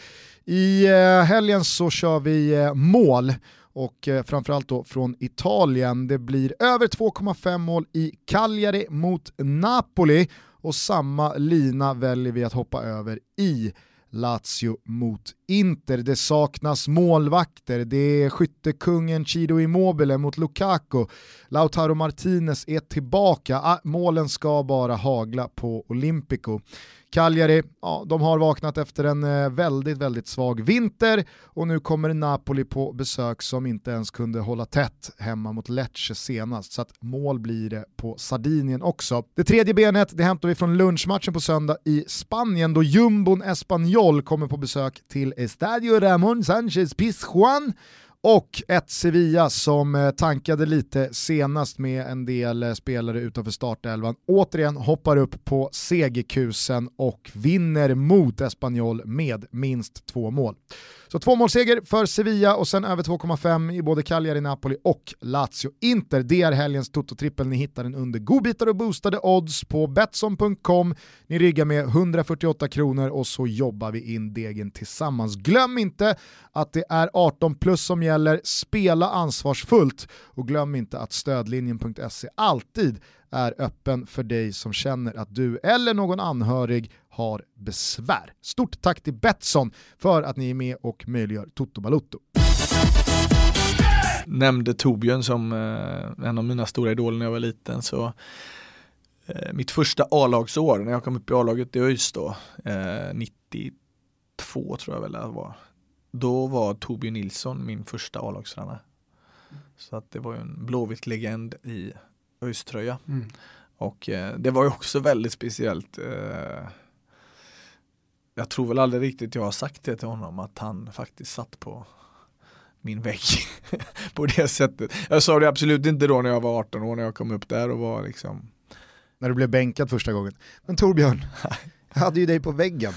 I helgen så kör vi mål och eh, framförallt då från Italien. Det blir över 2,5 mål i Cagliari mot Napoli och samma lina väljer vi att hoppa över i Lazio mot Inter. Det saknas målvakter, det är skyttekungen Chido Immobile mot Lukaku. Lautaro Martinez är tillbaka, ah, målen ska bara hagla på Olympico. Cagliari, ja, de har vaknat efter en eh, väldigt, väldigt svag vinter och nu kommer Napoli på besök som inte ens kunde hålla tätt hemma mot Lecce senast, så att mål blir det på Sardinien också. Det tredje benet, det hämtar vi från lunchmatchen på söndag i Spanien då jumbon Espanyol kommer på besök till Estadio Ramon Sanchez Pizjuan och ett Sevilla som eh, tankade lite senast med en del eh, spelare utanför startelvan. Återigen hoppar upp på segerkusen och vinner mot Espanyol med minst två mål. Så två målseger för Sevilla och sen över 2,5 i både Cagliari, Napoli och Lazio. Inter, det är helgens Toto-trippel. Ni hittar den under godbitar och boostade odds på Betsson.com. Ni ryggar med 148 kronor och så jobbar vi in degen tillsammans. Glöm inte att det är 18 plus som gäller, spela ansvarsfullt och glöm inte att stödlinjen.se alltid är öppen för dig som känner att du eller någon anhörig har besvär. Stort tack till Betsson för att ni är med och möjliggör Toto Balutto. Nämnde Torbjörn som eh, en av mina stora idoler när jag var liten så eh, mitt första A-lagsår när jag kom upp i A-laget i ÖIS då, eh, 92 tror jag väl det var. Då var Torbjörn Nilsson min första A-lagstränare. Så att det var ju en blåvitt legend i ÖIS-tröja. Mm. Och eh, det var ju också väldigt speciellt. Eh, jag tror väl aldrig riktigt jag har sagt det till honom att han faktiskt satt på min vägg <laughs> på det sättet. Jag sa det absolut inte då när jag var 18 år när jag kom upp där och var liksom När du blev bänkad första gången. Men Torbjörn, <laughs> jag hade ju dig på väggen.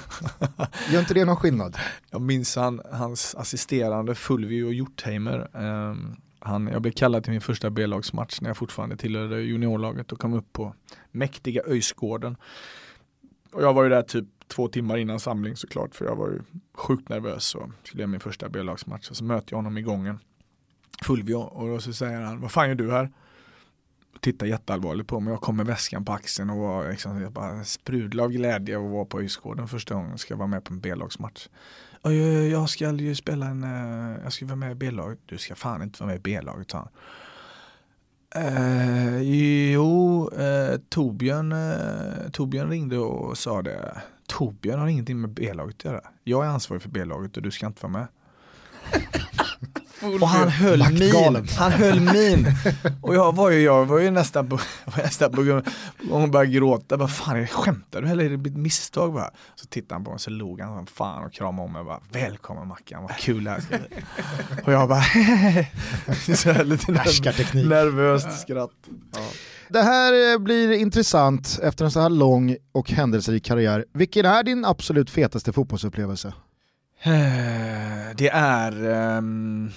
Gör inte det någon skillnad? <laughs> Jag minns han, hans assisterande Fulvio Hjortheimer. Um, han, jag blev kallad till min första B-lagsmatch när jag fortfarande tillhörde juniorlaget och kom upp på mäktiga Öjsgården. Och jag var ju där typ två timmar innan samling såklart för jag var ju sjukt nervös och skulle göra min första B-lagsmatch. Och så möter jag honom i gången, Fulvio, och då så säger han, vad fan gör du här? Tittar jätteallvarligt på mig, jag kom med väskan på axeln och var liksom, jag bara sprudlade av glädje och var på Öjsgården första gången, ska jag vara med på en B-lagsmatch. Jag ska ju spela en, eh, jag ska vara med i B-laget. Du ska fan inte vara med i B-laget, sa han. Eh, jo, eh, Torbjörn, eh, Torbjörn ringde och sa det. Torbjörn har ingenting med B-laget att göra. Jag är ansvarig för B-laget och du ska inte vara med. <laughs> Och han höll min, han höll min. Och jag var ju, jag var ju nästan på, <laughs> nästan på gång att börja gråta. Bara, fan, skämtar du eller är det ett misstag? Bara? Så tittade han på mig så log han som fan och kramade om mig. Bara, Välkommen Mackan, vad kul det här ska bli. <laughs> Och jag bara, så lite nerv nervöst skratt. Ja. Det här eh, blir intressant efter en så här lång och händelserik karriär. Vilken är din absolut fetaste fotbollsupplevelse? Det är um,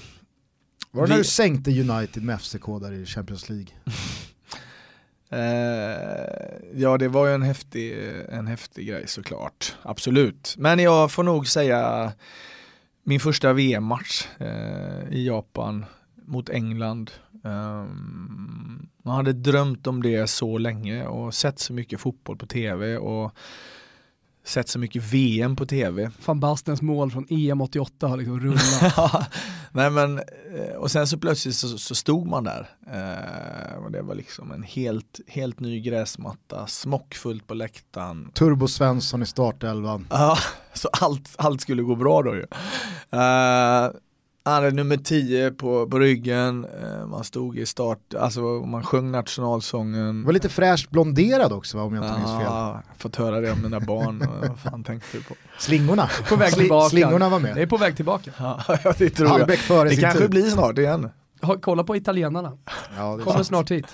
var det vi... när du sänkte United med FCK där i Champions League? uh, <laughs> ja det var ju en häftig, en häftig grej såklart, absolut. Men jag får nog säga min första VM-match uh, i Japan mot England. Um, man hade drömt om det så länge och sett så mycket fotboll på tv och sett så mycket VM på tv. Van Bastens mål från EM 88 har liksom rullat. <laughs> Nej men, eh, och sen så plötsligt så, så stod man där. Eh, och det var liksom en helt, helt ny gräsmatta, smockfullt på läktaren. Turbo Svensson i startelvan. Ja, så allt, allt skulle gå bra då ju. Eh, han är nummer 10 på, på ryggen, eh, man stod i start, alltså man sjöng nationalsången. Var lite fräscht blonderad också va, om jag inte minns fel. Ja, fått höra det av mina barn, vad fan tänkte du på? Slingorna, <laughs> på väg tillbaka. Slingorna var med. Det är på väg tillbaka. Ja, <laughs> det tror jag. Före det kanske tur. blir snart igen. Kolla på italienarna, ja, Kommer sant. snart hit.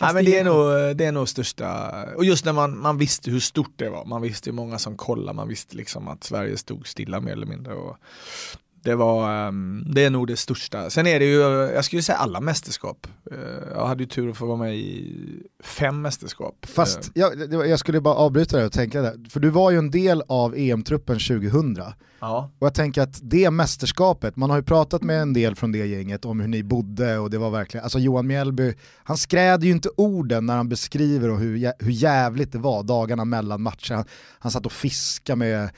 Nej, men det, är nog, det är nog största, och just när man, man visste hur stort det var, man visste hur många som kollade, man visste liksom att Sverige stod stilla mer eller mindre. Och det var, um, det är nog det största. Sen är det ju, jag skulle säga alla mästerskap. Uh, jag hade ju tur att få vara med i fem mästerskap. Fast uh. jag, jag, skulle bara avbryta det och tänka det, för du var ju en del av EM-truppen 2000. Ja. Och jag tänker att det mästerskapet, man har ju pratat med en del från det gänget om hur ni bodde och det var verkligen, alltså Johan Mjällby, han skräder ju inte orden när han beskriver hur, hur jävligt det var dagarna mellan matcher. Han, han satt och fiskade med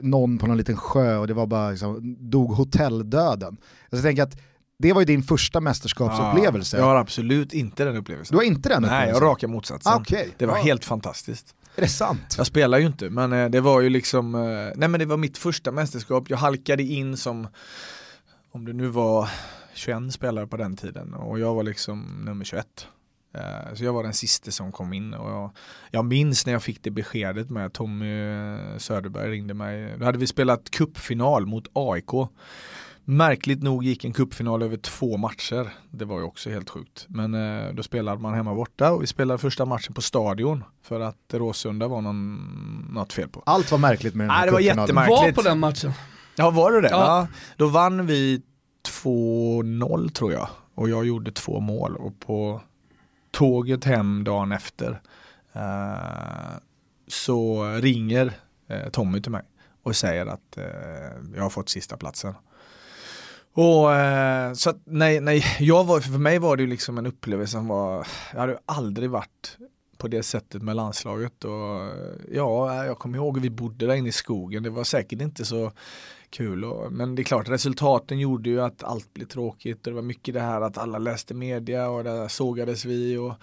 någon på någon liten sjö och det var bara liksom, dog hotelldöden. Jag tänker att det var ju din första mästerskapsupplevelse. Ja, jag har absolut inte den upplevelsen. Du har inte den upplevelsen? Nej, jag har raka motsatsen. Ah, okay. Det var ja. helt fantastiskt. Är det sant? Jag spelar ju inte, men eh, det var ju liksom, eh, nej men det var mitt första mästerskap. Jag halkade in som, om det nu var 21 spelare på den tiden och jag var liksom nummer 21. Eh, så jag var den sista som kom in och jag, jag minns när jag fick det beskedet med att Tommy Söderberg ringde mig. Då hade vi spelat kuppfinal mot AIK. Märkligt nog gick en kuppfinal över två matcher. Det var ju också helt sjukt. Men eh, då spelade man hemma borta och vi spelade första matchen på stadion för att Råsunda var någon, något fel på. Allt var märkligt med den här Nej, det var jättemärkligt. Var på den matchen. Ja, var det det? Ja. ja. Då vann vi 2-0 tror jag och jag gjorde två mål och på tåget hem dagen efter eh, så ringer eh, Tommy till mig och säger att eh, jag har fått sista platsen. Och eh, så att, nej, nej, jag var, för mig var det ju liksom en upplevelse som var, jag hade aldrig varit på det sättet med landslaget och ja, jag kommer ihåg att vi bodde där inne i skogen. Det var säkert inte så kul. Och, men det är klart, resultaten gjorde ju att allt blev tråkigt. Och det var mycket det här att alla läste media och där sågades vi. Och,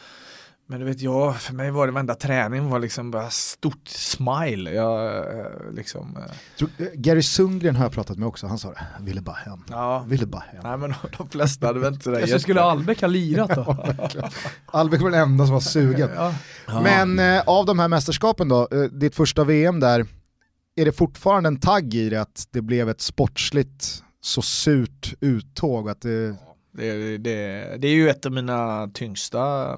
men du vet jag, för mig var det varenda träning var liksom bara stort smile. Jag, eh, liksom, eh. Eh, Gary Sundgren har jag pratat med också, han sa det, ville bara hem. Ja. Ville bara hem. Nej men de flesta hade väl inte det. Så skulle Albeck ha lirat då? <laughs> Albeck var den enda som var sugen. ja. Men eh, av de här mästerskapen då, eh, ditt första VM där, är det fortfarande en tagg i det att det blev ett sportsligt så surt uttåg? Att det... Det, det, det är ju ett av mina tyngsta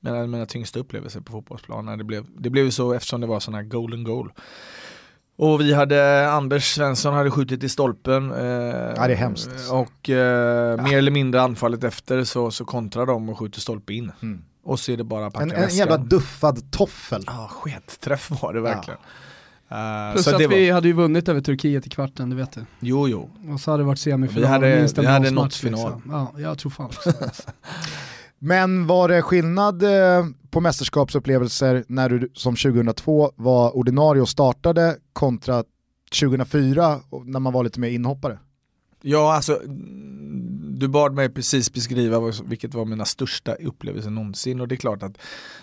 mina, mina tyngsta upplevelser på fotbollsplanen. Det blev, det blev så eftersom det var sådana här golden goal. Och vi hade, Anders Svensson hade skjutit i stolpen. Eh, ja, det är hemskt. Och eh, ja. mer eller mindre anfallet efter så, så kontrar de och skjuter stolpe in. Mm. Och så är det bara en, en jävla duffad toffel. Ja, sketträff var det verkligen. Ja. Uh, Plus att vi var... hade ju vunnit över Turkiet i kvarten, du vet det. Jo, jo. Och så hade det varit semifinal. Vi hade, vi hade nått final. Liksom. Ja, jag tror fan <laughs> Men var det skillnad eh, på mästerskapsupplevelser när du som 2002 var ordinarie och startade kontra 2004 när man var lite mer inhoppare? Ja, alltså du bad mig precis beskriva vilket var mina största upplevelser någonsin och det är klart att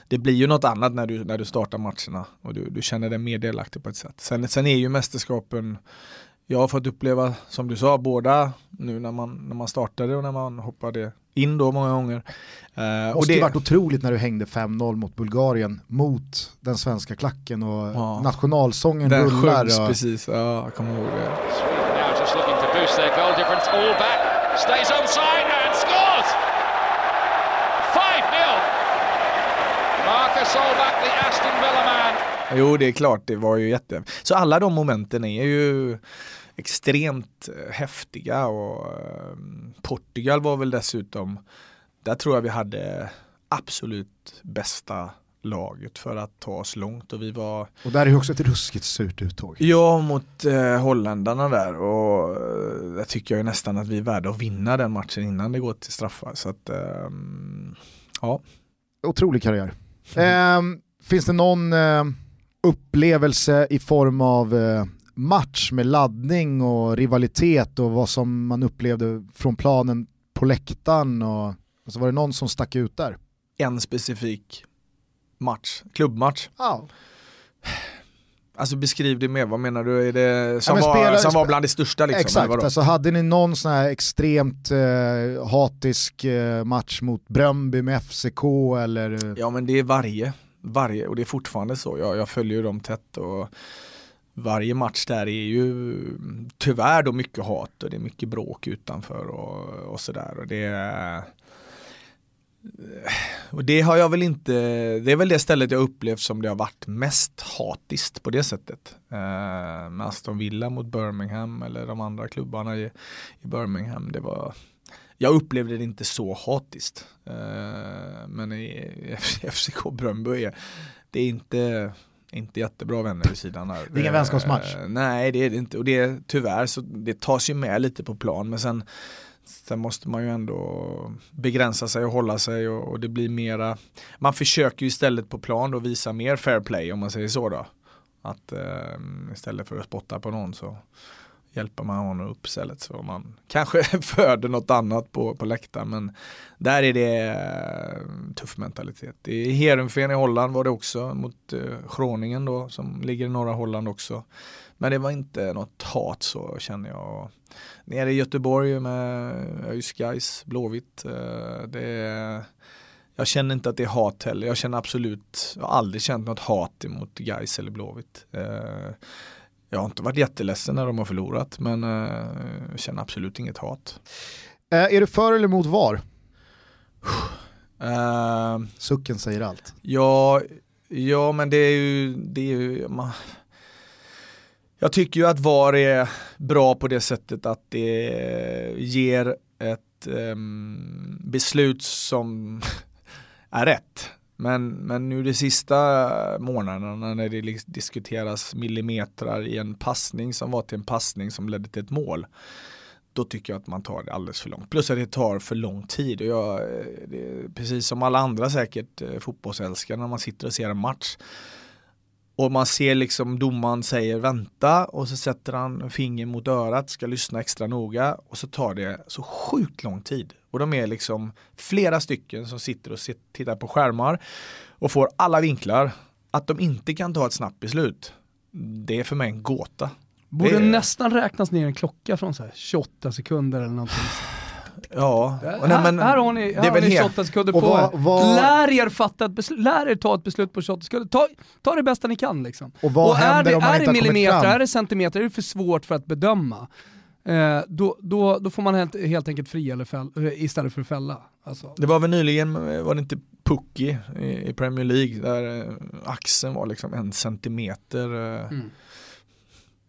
det blir ju något annat när du, när du startar matcherna och du, du känner dig mer delaktig på ett sätt. Sen, sen är ju mästerskapen jag har fått uppleva, som du sa, båda nu när man, när man startade och när man hoppade in då många gånger. Uh, Måste och det varit otroligt när du hängde 5-0 mot Bulgarien mot den svenska klacken och ja. nationalsången den rullar. Den sjöngs och... precis, ja jag kommer ihåg det. Stays onside and scores! Five-mille! Marcus Solback, the Aston Villa man. Jo, det är klart, det var ju jätte... Så alla de momenten är ju extremt eh, häftiga och eh, Portugal var väl dessutom, där tror jag vi hade absolut bästa laget för att ta oss långt och vi var Och där är också ett ruskigt surt uttåg. Ja, mot eh, holländarna där och eh, jag tycker jag nästan att vi är värda att vinna den matchen innan det går till straffar så att eh, ja. Otrolig karriär. Eh, finns det någon eh, upplevelse i form av eh, match med laddning och rivalitet och vad som man upplevde från planen på läktaren och alltså var det någon som stack ut där? En specifik match, klubbmatch. Ja. Alltså beskriv det mer, vad menar du? Är det som, ja, var, spela, som var bland det största liksom? Exakt, alltså hade ni någon sån här extremt eh, hatisk eh, match mot Brömby med FCK eller? Ja men det är varje, varje och det är fortfarande så. Jag, jag följer dem tätt och varje match där är ju tyvärr då mycket hat och det är mycket bråk utanför och, och sådär. Och det, och det har jag väl inte, det är väl det stället jag upplevt som det har varit mest hatiskt på det sättet. Eh, med Aston Villa mot Birmingham eller de andra klubbarna i, i Birmingham. Det var, jag upplevde det inte så hatiskt. Eh, men i <laughs> FCK Bröndby är det är inte inte jättebra vänner vid sidan här. Det är ingen vänskapsmatch. Uh, nej det är det inte och det tyvärr så det tas ju med lite på plan men sen Sen måste man ju ändå begränsa sig och hålla sig och, och, det blir mera Man försöker ju istället på plan då visa mer fair play om man säger så då. Att eh, istället för att spotta på någon så hjälper man honom upp istället så man <laughs> kanske föder något annat på, på läktaren men där är det eh, tuff mentalitet. I Heerenveen i Holland var det också mot eh, Groningen då som ligger i norra Holland också. Men det var inte något hat så känner jag. Nere i Göteborg med ÖIS Guys, Blåvitt. Uh, det jag känner inte att det är hat heller. Jag känner absolut, jag har aldrig känt något hat emot Guys eller Blåvitt. Uh, jag har inte varit jätteledsen när de har förlorat men eh, jag känner absolut inget hat. Eh, är du för eller emot VAR? Uh, Sucken säger allt. Ja, ja men det är ju, det är ju man, jag tycker ju att VAR är bra på det sättet att det ger ett um, beslut som <laughs> är rätt. Men, men nu de sista månaderna när det liksom diskuteras millimetrar i en passning som var till en passning som ledde till ett mål. då tycker jag att man tar det alldeles för långt. Plus att det tar för lång tid. Och jag, eh, det, precis som alla andra säkert eh, fotbollsälskare när man sitter och ser en match. Och man ser liksom domaren säger vänta och så sätter han finger mot örat, ska lyssna extra noga och så tar det så sjukt lång tid. Och de är liksom flera stycken som sitter och tittar på skärmar och får alla vinklar. Att de inte kan ta ett snabbt beslut, det är för mig en gåta. Borde är... nästan räknas ner en klocka från så 28 sekunder eller någonting. Ja, och nej, men, här, har ni, här har ni 28 sekunder på vad, vad... Lär er fatta ett beslut, lär er ta ett beslut på 28 sekunder. Ta, ta det bästa ni kan liksom. Och vad och är det, om man är inte det millimeter, fram? är det centimeter, är det för svårt för att bedöma? Eh, då, då, då får man helt, helt enkelt fria eller fäll, eh, istället för att fälla. Alltså. Det var väl nyligen, var det inte Pucky i, i Premier League där eh, axeln var liksom en centimeter eh, mm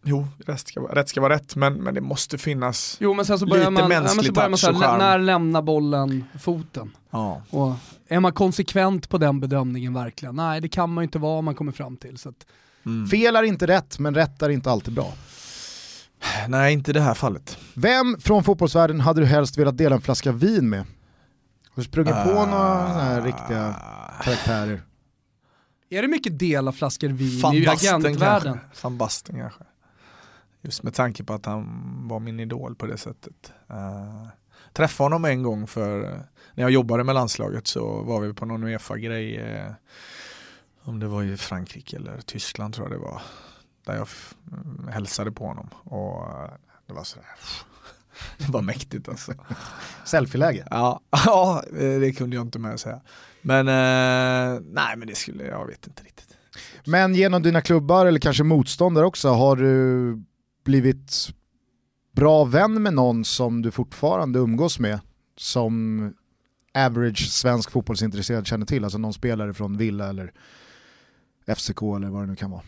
Jo, rätt ska, vara, rätt ska vara rätt, men, men det måste finnas jo, men sen så börjar lite man, mänsklig ja, men så touch och När lämnar bollen foten? Ja. Och är man konsekvent på den bedömningen verkligen? Nej, det kan man ju inte vara om man kommer fram till. Så att... mm. Fel är inte rätt, men rätt är inte alltid bra. Nej, inte i det här fallet. Vem från fotbollsvärlden hade du helst velat dela en flaska vin med? Har du sprungit uh, på några här riktiga karaktärer? Är det mycket dela flaskor vin i agentvärlden? Van Basten kanske. Just med tanke på att han var min idol på det sättet. Uh, träffade honom en gång för när jag jobbade med landslaget så var vi på någon Uefa-grej. Uh, om det var i Frankrike eller Tyskland tror jag det var. Där jag hälsade på honom. Och uh, det var sådär. <laughs> Det var mäktigt alltså. Selfie-läge? Ja, <laughs> ja, det kunde jag inte med säga. Men eh, nej, men det skulle jag vet inte riktigt. Men genom dina klubbar eller kanske motståndare också, har du blivit bra vän med någon som du fortfarande umgås med som average svensk fotbollsintresserad känner till? Alltså någon spelare från Villa eller FCK eller vad det nu kan vara.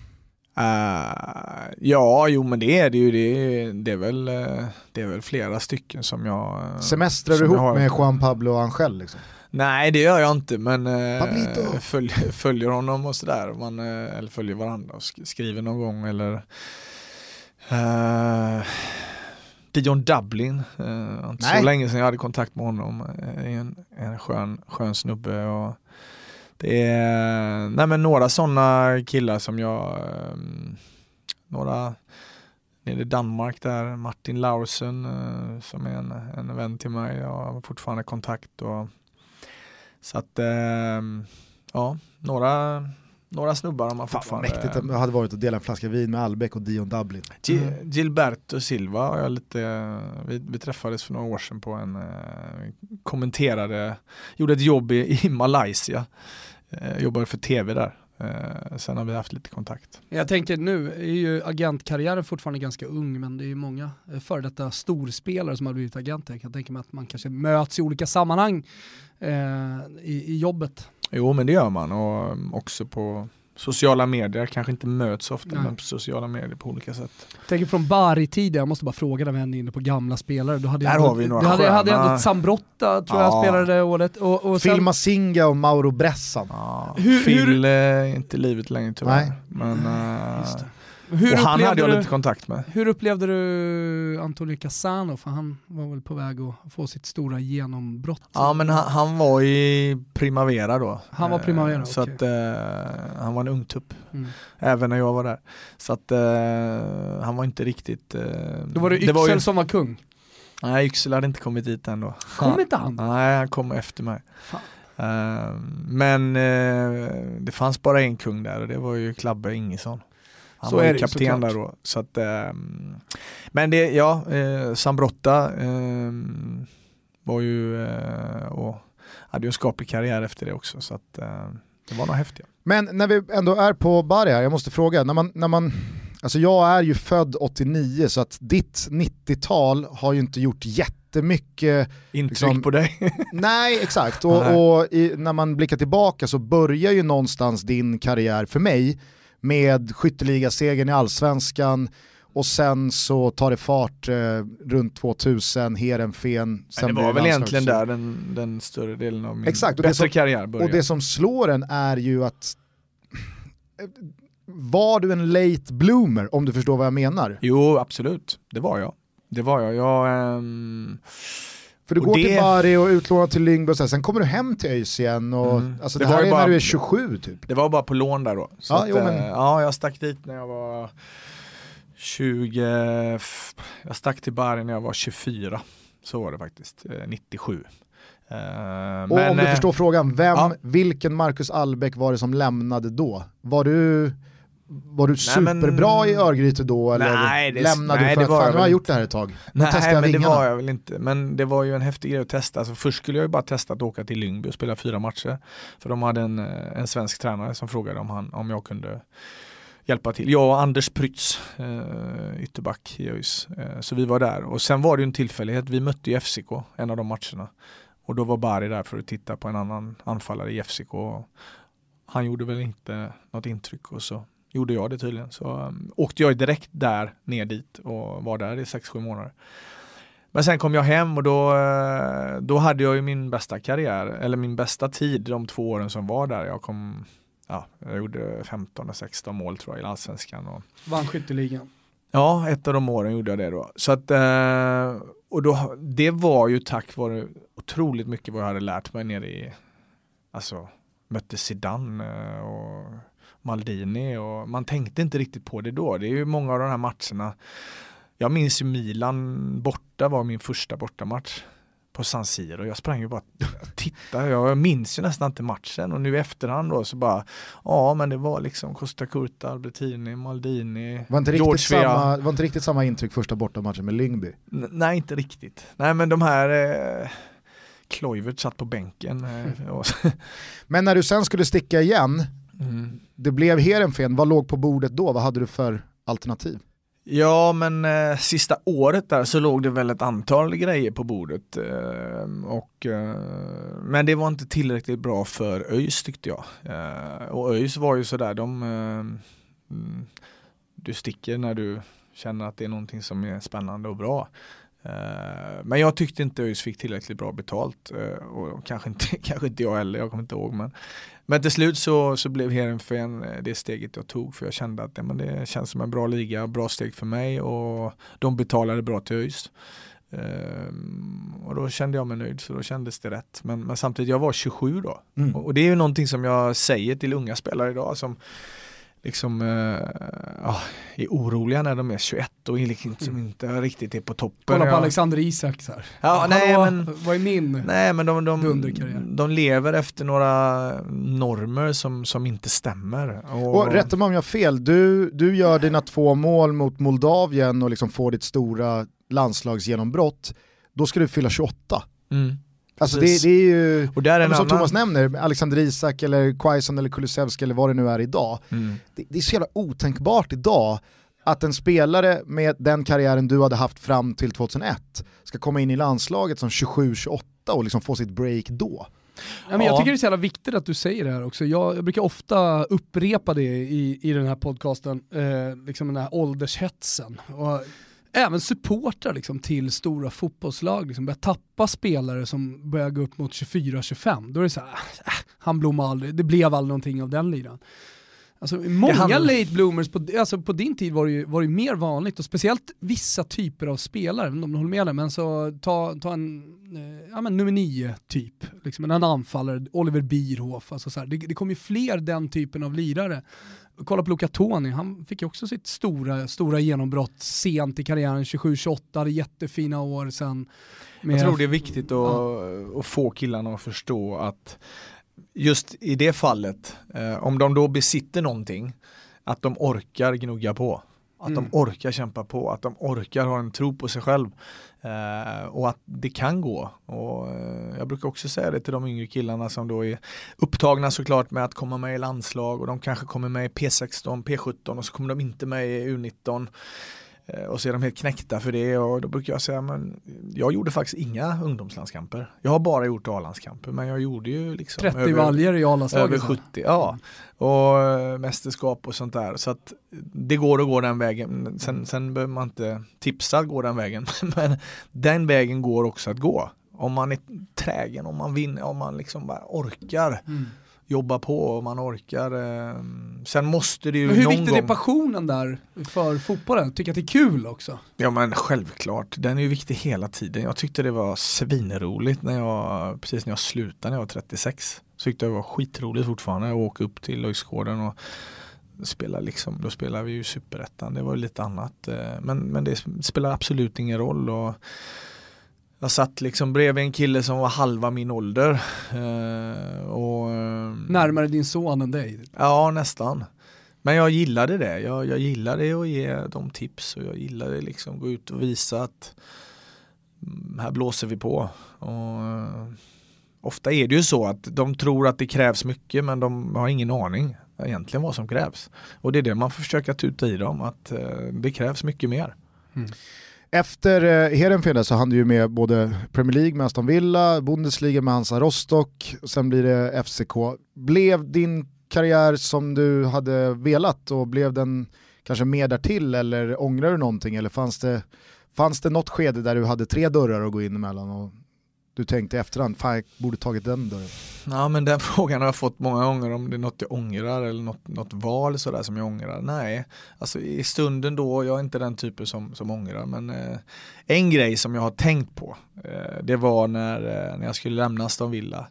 Uh, ja, jo men det är det ju. Det är, det är, väl, uh, det är väl flera stycken som jag... Semestrar du ihop med Juan Pablo Angel liksom? Nej det gör jag inte men uh, följ, följer honom och sådär. Man, eller följer varandra och skriver någon gång eller Uh, Dion Dublin, uh, inte så länge sedan jag hade kontakt med honom. Uh, en, en skön, skön snubbe. Och det är nej men några sådana killar som jag, um, några nere i Danmark där, Martin Laursen uh, som är en, en vän till mig. Jag har fortfarande kontakt. Och, så att, uh, ja, några några snubbar har man fortfarande. Fan mäktigt det hade varit att dela en flaska vin med Albeck och Dion Dublin. Mm. Gilberto Silva jag lite, vi, vi, träffades för några år sedan på en, eh, kommenterade, gjorde ett jobb i, i Malaysia, eh, jobbade för tv där. Eh, sen har vi haft lite kontakt. Jag tänker nu är ju agentkarriären fortfarande ganska ung men det är ju många eh, före detta storspelare som har blivit agenter. Jag kan tänka mig att man kanske möts i olika sammanhang eh, i, i jobbet. Jo men det gör man och också på sociala medier, kanske inte möts ofta Nej. men på sociala medier på olika sätt. Jag tänker från Bari-tiden, jag måste bara fråga när vi är inne på gamla spelare. Då hade Där jag har vi några hade, hade ändå ett Sambrotta tror ja. jag spelade det året. Och, och sen... Phil Masinga och Mauro Bressan. Ja. Hur, Phil hur... är inte livet längre tyvärr. Nej. Men, uh... Hur och han hade jag du, lite kontakt med. Hur upplevde du Antonio Cassano? För han var väl på väg att få sitt stora genombrott? Ja men han, han var i Primavera då. Han var Primavera, eh, Så okay. att eh, han var en ungtupp. Mm. Även när jag var där. Så att eh, han var inte riktigt... Eh, då var det Yxel det var ju... som var kung? Nej Yxel hade inte kommit dit än då. Kom inte han? Nej han kom efter mig. Uh, men uh, det fanns bara en kung där och det var ju Klabbe Ingesson. Han så var är det, kapten där då. Så att, eh, men det, ja, eh, Sambrotta eh, var ju eh, och hade ju en skaplig karriär efter det också. Så att, eh, det var nog häftigt. Men när vi ändå är på Bari här, jag måste fråga, när man, när man Alltså jag är ju född 89 så att ditt 90-tal har ju inte gjort jättemycket Intryck liksom, på dig? <laughs> nej, exakt. Och, och i, när man blickar tillbaka så börjar ju någonstans din karriär för mig med skytteligasegern i allsvenskan och sen så tar det fart eh, runt 2000, Heerenveen. det var väl egentligen där den, den, större delen av min Exakt, bättre som, karriär började. Och det som slår en är ju att var du en late bloomer om du förstår vad jag menar? Jo, absolut. Det var jag. det var jag. jag ehm, För du Och går det- till Bari och utlånad till Lyngby och sen kommer du hem till ÖIS igen och Mm. alltså Det det, här är bara- när du är 27 typ. Det var bara på lån där då. Så Ja, att, jo, men- eh, ja, jag stack dit när jag var 20, f- jag stack till Bari när jag var 24. Så var det faktiskt, eh, 97. Eh, Och om du eh, förstår frågan, vem, ja. vilken Marcus Albeck var det som lämnade då? Var du, var du Nej, men- superbra i Örgryte då eller Nej, det- lämnade nej, du för det att fan jag nu har gjort det här ett tag? Nu Nej testar jag men det vingarna. var jag väl inte. Men det var ju en häftig grej att testa. Alltså, först skulle jag ju bara testa att åka till Lyngby och spela fyra matcher. För de hade en, eh, en svensk tränare som frågade om, han, om jag kunde hjälpa till. Jag och Anders Prytz, eh, ytterback i ÖIS. Eh, så vi var där. Och sen var det ju en tillfällighet. Vi mötte ju FCK en av de matcherna. Och då var Bari där för att titta på en annan anfallare i FCK. Han gjorde väl inte något intryck och så gjorde jag det tydligen. Så um, åkte jag direkt där ner dit och var där i 6-7 månader. Men sen kom jag hem och då, eh, då hade jag ju min bästa karriär, eller min bästa tid de två åren som var där. Jag kom, ja, jag gjorde 15-16 mål tror jag i allsvenskan. Och, Vann skytteligan. Ja, ett av de åren gjorde jag det då. Så att, eh, och då, det var ju tack vare otroligt mycket vad jag hade lärt mig nere i, alltså mötte Zidane eh, och Maldini och man tänkte inte riktigt på det då. Det är ju många av de här matcherna. Jag minns ju Milan borta var min första bortamatch på San Siro. Jag sprang ju bara och tittade. Jag minns ju nästan inte matchen och nu i efterhand då så bara ja men det var liksom Costa Curta, Albertini, Maldini, Var inte, riktigt samma, var inte riktigt samma intryck första bortamatchen med Lyngby. N- nej, inte riktigt. Nej, men de här eh, Kluivert satt på bänken. Eh, och, Men när du sen skulle sticka igen, mm. det blev Heerenveen, vad låg på bordet då? Vad hade du för alternativ? Ja, men eh, sista året där så låg det väl ett antal grejer på bordet. Eh, och, eh, men det var inte tillräckligt bra för ÖIS tyckte jag. Eh, och ÖIS var ju sådär, de, eh, mm, du sticker när du känner att det är någonting som är spännande och bra. Eh, men jag tyckte inte ÖIS fick tillräckligt bra betalt eh, och kanske inte, <laughs> kanske inte jag heller, jag kommer inte ihåg. Men, men till slut så, så blev Heerenveen eh, det steget jag tog för jag kände att ja, men det känns som en bra liga, bra steg för mig och de betalade bra till ÖIS. Ehm, och då kände jag mig nöjd så då kändes det rätt. Men, men samtidigt, jag var 27 då. Mm. Och, och det är ju någonting som jag säger till unga spelare idag som liksom ja, är oroliga när de är 21 och liksom inte riktigt är på toppen. Kolla på Alexander Isak så här. Ja, nej, men- Vad är min? Nej men de, de, de lever efter några normer som, som inte stämmer. Och, Och rätta mig om jag har fel, du, du gör dina två mål mot Moldavien och liksom får ditt stora landslagsgenombrott, då ska du fylla 28. mm, Alltså det, det är ju, och där är som annan... Thomas nämner, Alexander Isak eller Quaison eller Kulusevski eller vad det nu är idag, Mm. det, det är så jävla otänkbart idag att en spelare med den karriären du hade haft fram till 2001 ska komma in i landslaget som 27-28 och liksom få sitt break då. Ja, men jag Ja. tycker det är så jävla viktigt att du säger det här också. Jag, jag brukar ofta upprepa det i, i den här podcasten, eh, liksom den här åldershetsen. Och även supportrar liksom, till stora fotbollslag liksom, börjar tappa spelare som börjar gå upp mot 24-25. Då är det så här, äh, han blommar aldrig, det blev aldrig någonting av den liran. Alltså, många handlar- late bloomers, på, alltså, på din tid var det ju var det mer vanligt och speciellt vissa typer av spelare, om du håller med dig, men så ta, ta en eh, ja, men nummer nio typ, liksom en anfallare, Oliver Bierhoff, alltså så här, det, det kom ju fler den typen av lirare. Kolla på Luca Toni, han fick ju också sitt stora, stora genombrott sent i karriären, 27-28, hade jättefina år sen. Jag tror det är viktigt att, att få killarna att förstå att just i det fallet, eh, om de då besitter någonting, att de orkar gnugga på. Att Mm. de orkar kämpa på, att de orkar ha en tro på sig själv. Eh, och att det kan gå. Och, eh, jag brukar också säga det till de yngre killarna som då är upptagna såklart med att komma med i landslag och de kanske kommer med i P16, P17 och så kommer de inte med i U19. Eh, Och så är de helt knäckta för det och då brukar jag säga men jag gjorde faktiskt inga ungdomslandskamper. Jag har bara gjort A-landskamper men jag gjorde ju liksom 30 över, valjer i A-landslaget. över sen. 70, ja. Och eh, mästerskap och sånt där. Så att det går att gå den vägen. Sen, sen behöver man inte tipsa att gå den vägen. <laughs> Men den vägen går också att gå. Om man är trägen, om man vinner, om man liksom bara orkar Mm. Jobba på och man orkar. Eh, sen måste det ju Men hur någon viktig gång... är passionen där för fotbollen? Tycker att det är kul också? Ja men självklart, den är ju viktig hela tiden. Jag tyckte det var svinroligt när jag, precis när jag slutade när jag var 36. Så tyckte jag det var skitroligt fortfarande att åka upp till Löjsgården och spela liksom, då spelade vi ju superettan, det var ju lite annat. Eh, men, men det spelar absolut ingen roll. Och jag satt liksom bredvid en kille som var halva min ålder. Eh, och, eh, Närmare din son än dig? Ja, nästan. Men jag gillade det. Jag, jag gillade att ge dem tips och jag gillade liksom gå ut och visa att mm, här blåser vi på. Och, uh, ofta är det ju så att de tror att det krävs mycket men de har ingen aning egentligen vad som krävs. Och det är det man får försöka tuta i dem, att uh, det krävs mycket mer. Mm. Efter eh, Heerenveen så hann du ju med både Premier League med Aston Villa, Bundesliga med Hansa Rostock, sen blir det FCK. Blev din karriär som du hade velat och blev den kanske mer därtill eller ångrar du någonting eller fanns det, fanns det något skede där du hade tre dörrar att gå in emellan och du tänkte i efterhand, fan jag borde tagit den dörren? Ja men den <laughs> frågan har jag fått många gånger om det är något jag ångrar eller något, något val sådär som jag ångrar. Nej, alltså i stunden då, jag är inte den typen som, som ångrar men eh, en grej som jag har tänkt på eh, det var när, eh, när jag skulle lämna Aston Villa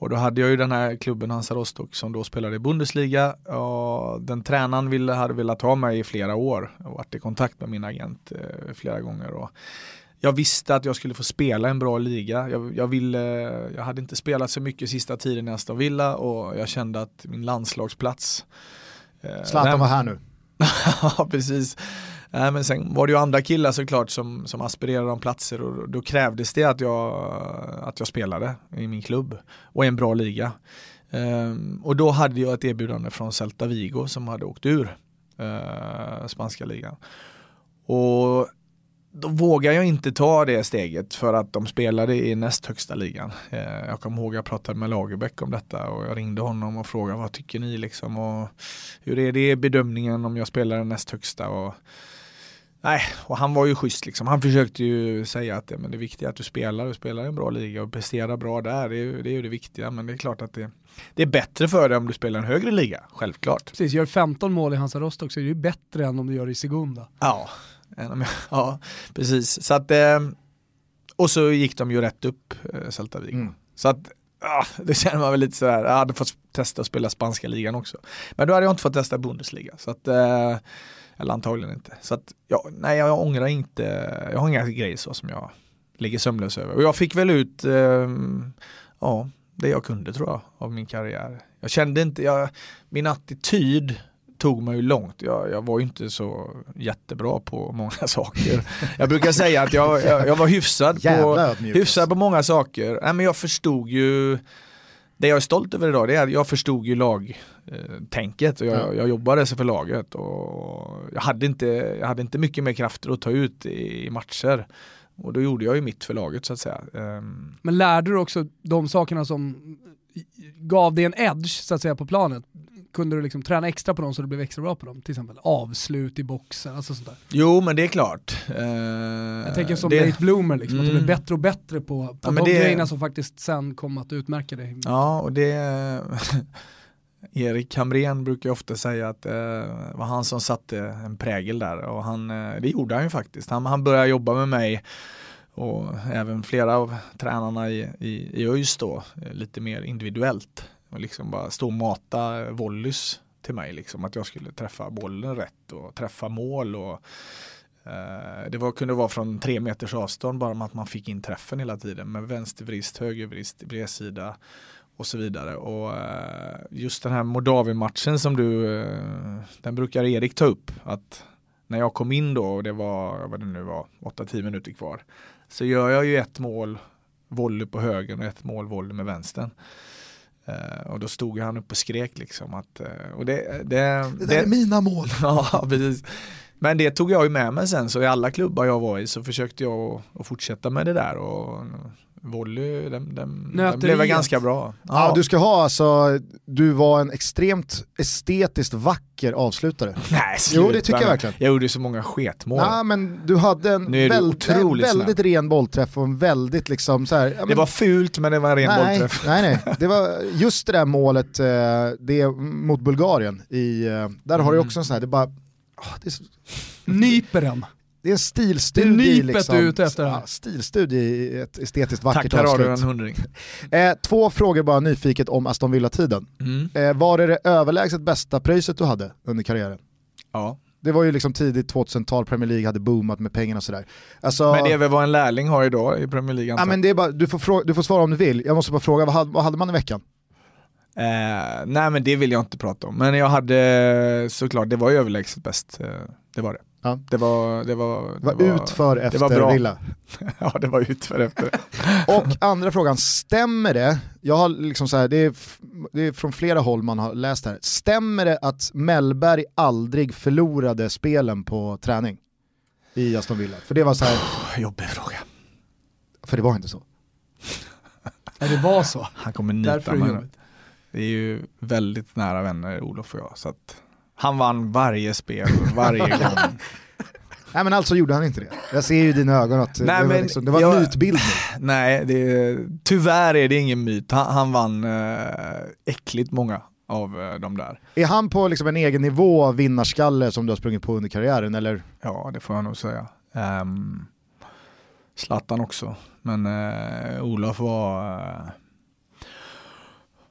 och då hade jag ju den här klubben Hansa Rostock som då spelade i Bundesliga. Och den tränaren ville, hade velat ha mig i flera år och varit i kontakt med min agent eh, flera gånger. Och jag visste att jag skulle få spela en bra liga. Jag, jag, ville, jag hade inte spelat så mycket sista tiden i Aston Villa och jag kände att min landslagsplats eh, Zlatan var här nu. <laughs> ja, precis. Äh, men sen var det ju andra killar såklart som, som aspirerade om platser och då krävdes det att jag, att jag spelade i min klubb och i en bra liga. Um, och då hade jag ett erbjudande från Celta Vigo som hade åkt ur uh, spanska ligan. Och då vågar jag inte ta det steget för att de spelade i näst högsta ligan. Uh, jag kommer ihåg att jag pratade med Lagerbäck om detta och jag ringde honom och frågade vad tycker ni liksom och hur är det bedömningen om jag spelar den näst högsta och Nej, och han var ju schysst liksom. Han försökte ju säga att ja, men det viktiga är att du spelar, du spelar i en bra liga och presterar bra där. Det är, ju, det är ju det viktiga, men det är klart att det, det är bättre för dig om du spelar en högre liga, självklart. Precis, gör 15 mål i Hansa Rostock så är det ju bättre än om du gör det i Segunda. Ja, <laughs> ja precis. Så att, eh, och så gick de ju rätt upp, eh, Celta Vigo. Mm. Så att ja, det känner man väl lite sådär, jag hade fått testa att spela spanska ligan också. Men då hade jag inte fått testa Bundesliga. Så att eh, eller antagligen inte. Så att, ja, nej jag ångrar inte, jag har inga grejer så som jag ligger sömnlös över. Och jag fick väl ut, eh, ja, det jag kunde tror jag av min karriär. Jag kände inte, jag, min attityd tog mig ju långt. Jag, jag var ju inte så jättebra på många <laughs> saker. <laughs> Jag brukar säga att jag, jag, jag var hyfsad på, hyfsad på många saker. Nej, men jag förstod ju det jag är stolt över idag det är att jag förstod ju lagtänket och jag, ja. jag jobbade för laget och jag hade, inte, jag hade inte mycket mer krafter att ta ut i matcher. Och då gjorde jag ju mitt för laget så att säga. Ehm. Men lärde du också de sakerna som gav dig en edge så att säga på planet? Kunde du liksom träna extra på dem så du blev extra bra på dem? Till exempel avslut i boxen, alltså sånt där. Jo men det är klart. Uh, jag tänker som det... Nate Bloomer, liksom, mm. att du mm. bättre och bättre på, på ja, de det... grejerna som faktiskt sen kom att utmärka dig. Ja och det <laughs> Erik Hamrén brukar ofta säga att det eh, var han som satte en prägel där och han, eh, det gjorde han ju faktiskt. Han, han började jobba med mig och även flera av tränarna i, i, i ÖIS då, lite mer individuellt. Och liksom bara stå och mata volleys till mig, liksom, att jag skulle träffa bollen rätt och träffa mål. Och, eh, det var, kunde vara från tre meters avstånd bara med att man fick in träffen hela tiden med vänstervrist, högervrist, bredsida och så vidare. Och eh, just den här Moldavien-matchen som du, eh, den brukar Erik ta upp. Att när jag kom in då och det var, vad det nu var, 8-10 minuter kvar. Så gör jag ju ett mål volley på höger och ett mål volley med vänstern. Uh, och då stod han upp och skrek liksom att, uh, och det, det, det, det är mina mål. <laughs> ja, precis. Men det tog jag ju med mig sen, så i alla klubbar jag var i så försökte jag att fortsätta med det där och volley, den, den, den blev väl ganska bra. Ja. du ska ha alltså, du var en extremt estetiskt vacker avslutare. <laughs> Nej, Jo, det sluta tycker jag verkligen. Jag gjorde så många sketmål. Nej men du hade en, Nu är du väl, otroligt en väldigt ren bollträff och en väldigt liksom så här, ja, det men- var fult men det var en ren nej, bollträff. nej, nej, <laughs> det var just det där målet, eh, det mot Bulgarien, i, eh, där har du Mm. också en sån här, det bara, åh, det är, så, Nyper den. Det är en stilstudie. Det är nypet liksom, du är ute efter. Ja, stilstudie i ett estetiskt vackert Tack, avslut. en hundring. <laughs> Eh, två frågor bara nyfiket om Aston Villa-tiden. Mm. Eh, var det det överlägset bästa pröjset du hade under karriären? Ja. Det var ju liksom tidigt 2000-tal, Premier League hade boomat med pengarna och sådär. Alltså, Men det är väl vad en lärling har idag i Premier League ja, men det är bara, du, får frå- du får svara om du vill, jag måste bara fråga, vad hade, vad hade man i veckan? Eh, nej men det vill jag inte prata om. Men jag hade såklart, det var ju överlägset bäst. Eh, det var det. Ja. Det var, det var, Det var utför efter var bra. Villa. <laughs> ja det var utför efter. <laughs> Och andra frågan, stämmer det, jag har liksom så här, det, är, det är från flera håll man har läst här, stämmer det att Mellberg aldrig förlorade spelen på träning i Aston Villa? För det var så här, Jobbig fråga. för det var inte så. Ja, det var så. Han kommer nypa det mig. Vi är ju väldigt nära vänner Olof och jag. Så att han vann varje spel, varje <laughs> gång. Nej men alltså gjorde han inte det. Jag ser ju i dina ögon att Nej, det, var liksom, det var jag- en mytbildning. <sighs> Nej, det, tyvärr är det ingen myt. Han, han vann eh, äckligt många av eh, de där. Är han på liksom en egen nivå vinnarskalle som du har sprungit på under karriären eller? Ja, det får jag nog säga. Um, Zlatan också, men eh, Olof var... eh,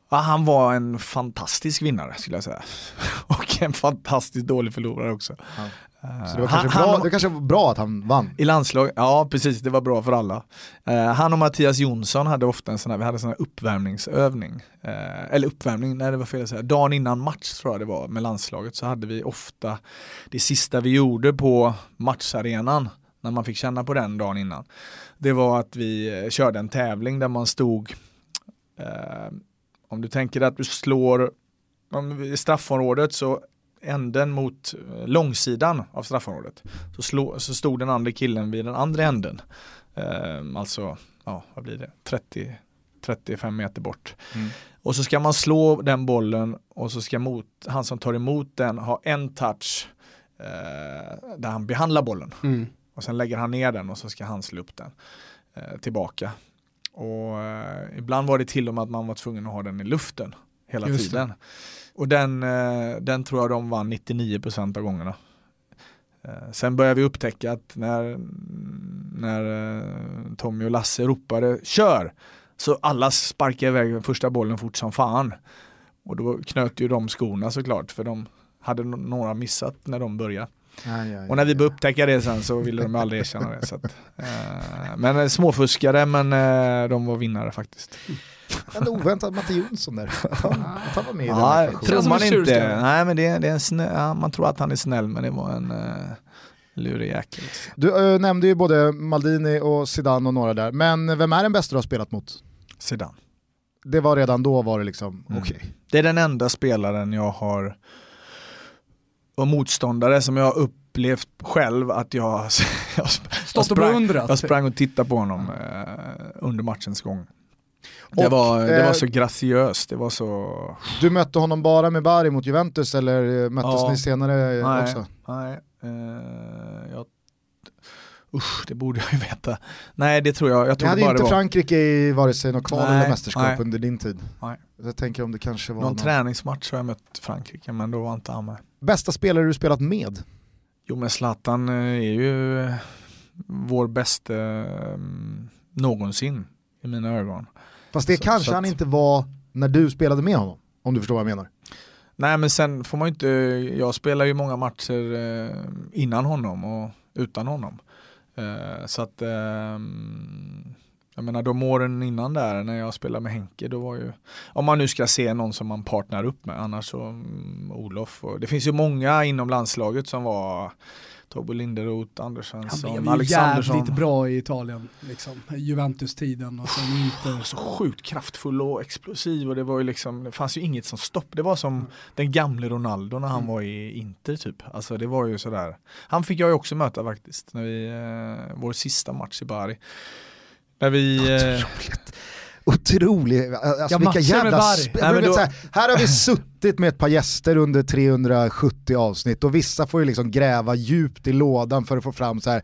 ja, han var en fantastisk vinnare skulle jag säga. <laughs> Och en fantastiskt dålig förlorare också. Ja. Eh, Så det var han- kanske, bra, han- det kanske var bra att han vann. I landslag, ja precis det var bra för alla. Eh, han och Mattias Jonsson hade ofta en sån här, vi hade en sån här uppvärmningsövning. Eh, eller uppvärmning, nej det var fel att säga. Dagen innan match tror jag det var med landslaget så hade vi ofta det sista vi gjorde på matcharenan när man fick känna på den dagen innan. Det var att vi eh, körde en tävling där man stod eh, om du tänker att du slår i straffområdet så änden mot eh, långsidan av straffområdet så, slå, så stod den andra killen vid den andra änden. Eh, alltså, ja vad blir det, 30, 35 meter bort. Mm. Och så ska man slå den bollen och så ska mot, han som tar emot den ha en touch eh, där han behandlar bollen. Mm. Och sen lägger han ner den och så ska han slå upp den eh, tillbaka. Och eh, ibland var det till och med att man var tvungen att ha den i luften hela Just det. tiden. Och den, eh, den tror jag de vann 99% av gångerna. Eh, sen började vi upptäcka att när, när Tommy och Lasse ropade kör så alla sparkade iväg den första bollen fort som fan. Och då knöt ju de skorna såklart för de hade några missat när de började. Aj, aj, Och när vi började upptäcka det sen så ville de aldrig erkänna det. Så att, eh, men eh, småfuskare men eh, de var vinnare faktiskt. En oväntad Matte Jonsson där. Han, var med i den Ja, här Känns tror man inte. Nej men det, det är en snä, ja, man tror att han är snäll men det var en uh, lurig jäkel. Du äh, nämnde ju både Maldini och Zidane och några där, men vem är den bästa du har spelat mot? Sedan. Det var redan då var det liksom, Mm. okej. Det är den enda spelaren jag har och motståndare som jag har upplevt själv att jag, <laughs> jag, jag, sprang, jag sprang och tittade på honom eh, under matchens gång. Det, Och, var, det eh, var så graciöst, det var så... Du mötte honom bara med Bari mot Juventus eller eh, möttes Ja. ni senare eh, Nej, också? nej. Eh, jag, usch, det borde jag ju veta. Nej, det tror jag. Jag Ni tror hade bara inte det var Frankrike i vare sig något kval Nej, eller mästerskap nej. under din tid. Nej. Jag tänker om det kanske var någon någon... träningsmatch har jag mött Frankrike, men då var inte han med. Bästa spelare du spelat med? Jo, men Zlatan eh, är ju vår bästa eh, någonsin i mina ögon. Fast det Så- kanske så att- han inte var när du spelade med honom, om du förstår vad jag menar. Nej, men sen får man ju inte, jag spelar ju många matcher eh, innan honom och utan honom. Så att ehm, jag menar de åren innan där när jag spelade med Henke då var ju om man nu ska se någon som man partnerar upp med annars så mm, Olof och det finns ju många inom landslaget som var Tobbe Linderoth, Anders Han blev ju jävligt bra i Italien, liksom. Juventus-tiden och sen inte... så sjukt kraftfull och explosiv och det var ju liksom, det fanns ju inget som stopp. Det var som den gamle Ronaldo när han var i Inter typ. Alltså det var ju sådär. Han fick jag ju också möta faktiskt, när vi, eh, vår sista match i Bari. När vi... Eh, Otroligt. Otroligt. Alltså, Ja, vilka jävla... Nej, men då- här, här har vi suttit med ett par gäster under 370 avsnitt och vissa får ju liksom gräva djupt i lådan för att få fram så här.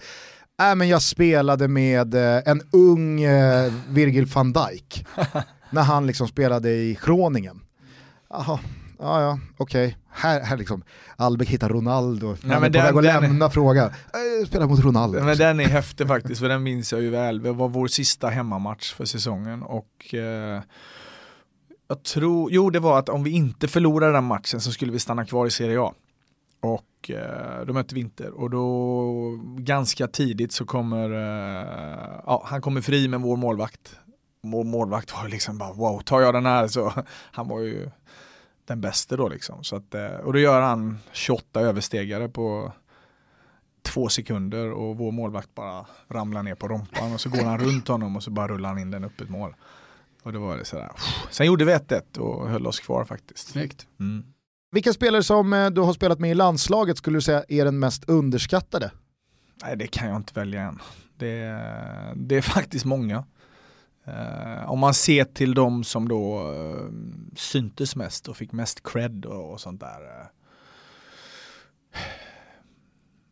Äh, men jag spelade med eh, en ung eh, Virgil van Dijk <laughs> när han liksom spelade i Groningen. Jaha, ja ja, okej. Här, här liksom, Albeck hittar Ronaldo, han Nej, är men på den- väg att lämna fråga. Äh, spelar mot Ronaldo. Men den är häftig faktiskt, för den minns jag ju väl. Det var vår sista hemmamatch för säsongen och eh, jag tror, jo det var att om vi inte förlorade den matchen så skulle vi stanna kvar i Serie A. Och eh, då mötte vi Inter och då ganska tidigt så kommer, eh, ja han kommer fri med vår målvakt. Vår målvakt var liksom bara wow, tar jag den här så, han var ju den bästa då liksom. Så att, eh, och då gör han 28 överstegare på två sekunder och vår målvakt bara ramlar ner på rompan och så går han runt honom och så bara rullar han in den upp ett mål. Och då var det sådär. Sen gjorde vi 1-1 och höll oss kvar faktiskt. Snyggt. Mm. Vilka spelare som eh, du har spelat med i landslaget skulle du säga är den mest underskattade? Nej det kan jag inte välja än. Det, det är <laughs> faktiskt många. Eh, om man ser till de som då eh, syntes mest och fick mest cred och, och sånt där. eh.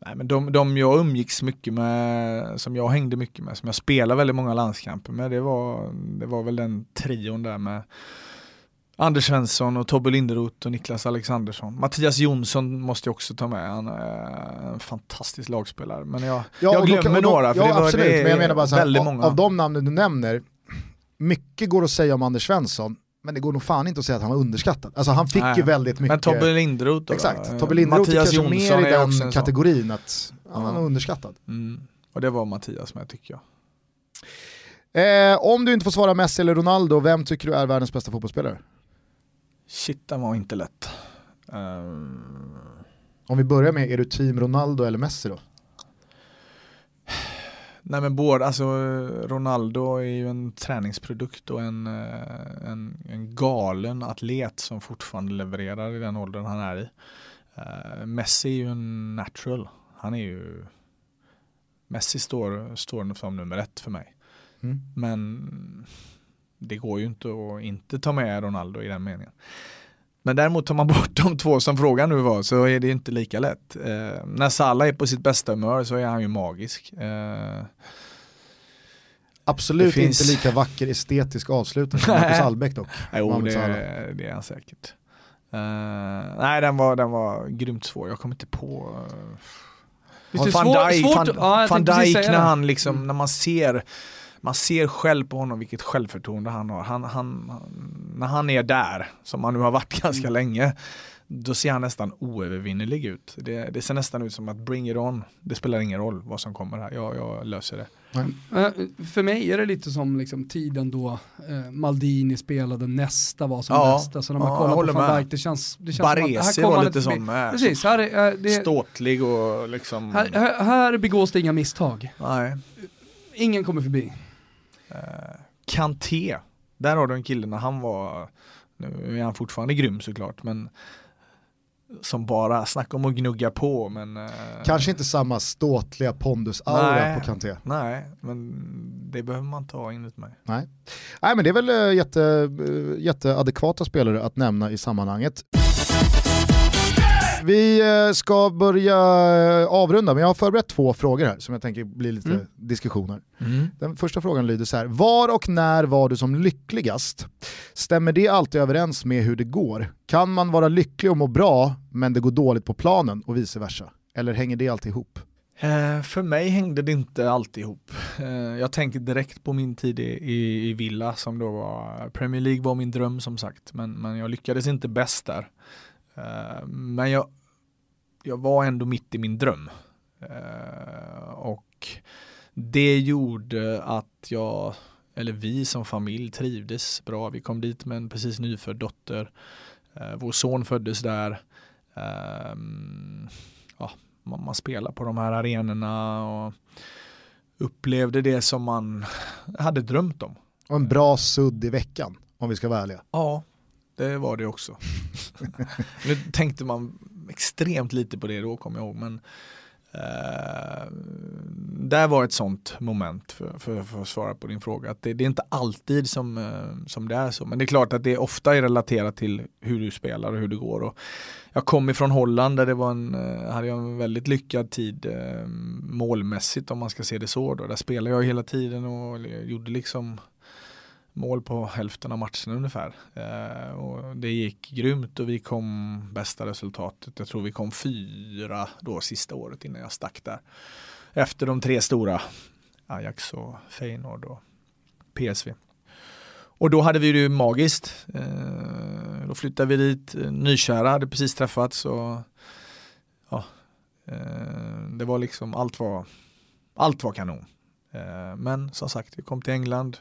Nej men de, de jag umgicks mycket med, som jag hängde mycket med, som jag spelade väldigt många landskamper med, det var, det var väl den trion där med Anders Svensson och Tobbe Linderoth och Niklas Alexandersson. Mattias Jonsson måste jag också ta med, han är en fantastisk lagspelare. Men jag, jag och då- glömmer och då- några, för ja, det var absolut, det är men jag menar bara så här, väldigt av, många. av de namnen du nämner, mycket går att säga om Anders Svensson, men det går nog fan inte att säga att han var underskattad. Alltså han fick Nej. ju väldigt mycket... Men Tobbe Linderoth då? Exakt? Tobbe Linderoth är kanske Jonsson mer i den kategorin att ja, han Ja. var underskattad. Mm. Och det var Mattias med tycker jag. Eh, om du inte får svara Messi eller Ronaldo, vem tycker du är världens bästa fotbollsspelare? Shit, den var inte lätt. Ehm, Om vi börjar med, är du team Ronaldo eller Messi då? Nej men båda, alltså Ronaldo är ju en träningsprodukt och en, eh, en, en galen atlet som fortfarande levererar i den åldern han är i. Eh, Messi är ju en natural. Han är ju Messi står, står som nummer ett för mig. Mm. Men det går ju inte att inte ta med Ronaldo i den meningen. Men däremot tar man <laughs> bort de två som frågan nu var så är det inte lika lätt. Eh, när Salah är på sitt bästa humör så är han ju magisk. Eh, Absolut Det finns- inte lika vacker estetisk avslutning som <laughs> Marcus Albeck dock. jo, det, det är han säkert. Eh, nej, den var, den var grymt svår. Jag kommer inte på. Uh, Visst Van svår- Dijk, svårt- Van, ja, jag Van Dijk när han liksom, Mm. när man ser man ser själv på honom vilket självförtroende han har. Han, han, när han är där, som han nu har varit <laughs> ganska Mm. länge, då ser han nästan oövervinnerlig ut. Det, det ser nästan ut som att bring it on, det spelar ingen roll vad som kommer här, jag, jag löser det. Eh, För mig är det lite som liksom tiden då eh, Maldini spelade nästa var som Ja, bäst. Alltså när man ja, kollar på van. Dijk, det känns, det känns som att Baresi här kommer var lite sån med. Precis, här, är, eh, det, Ståtlig och liksom, här, här, här begås det inga misstag. nej. Ingen kommer förbi. Eh, Kanté, där har du en kille när han var, nu är han fortfarande grym såklart, men som bara snackar om att gnugga på men eh, Kanske inte samma ståtliga pondus-aura på Kanté. Nej, men det behöver man ta enligt mig. Nej. Nej men det är väl eh, jätte, jätteadekvata spelare att nämna i sammanhanget. Vi eh, ska börja eh, avrunda, men jag har förberett två frågor här som jag tänker bli lite Mm. diskussioner. Den första frågan lyder så här, var och när var du som lyckligast? Stämmer det alltid överens med hur det går? Kan man vara lycklig och må bra, men det går dåligt på planen och vice versa? Eller hänger det alltid ihop? Eh, för mig hängde det inte alltid ihop. Eh, jag tänker direkt på min tid i, i, i Villa som då var, Premier League var min dröm som sagt, men, men jag lyckades inte bäst där. Eh, men jag, jag var ändå mitt i min dröm. Eh, och det gjorde att jag, eller vi som familj trivdes bra. Vi kom dit med en precis nyfödd dotter. Eh, vår son föddes där. Ja, man, man spelar på de här arenorna och upplevde det som man hade drömt om. Och en bra sudd i veckan, om vi ska vara ärliga. Ja, det var det också. <laughs> nu tänkte man extremt lite på det då kommer jag ihåg, men Eh, där var ett sånt moment för, för, för, att svara på din fråga. Att det, det är inte alltid som, eh, som det är så. Men det är klart att det ofta är relaterat till hur du spelar och hur det går. Och jag kom ifrån Holland där det var en, eh, hade jag en väldigt lyckad tid målmässigt om man ska se det så. Då. Där spelade jag hela tiden och gjorde liksom mål på hälften av matcherna ungefär. Eh, och det gick grymt och vi kom bästa resultatet. Jag tror vi kom fyra då sista året innan jag stack där. Efter de tre stora, Ajax och Feyenoord och PSV. Och då hade vi det ju magiskt. Eh, då flyttade vi dit, nykära hade precis träffats och ja, eh, det var liksom, allt var, allt var kanon. Eh, men som sagt, vi kom till England.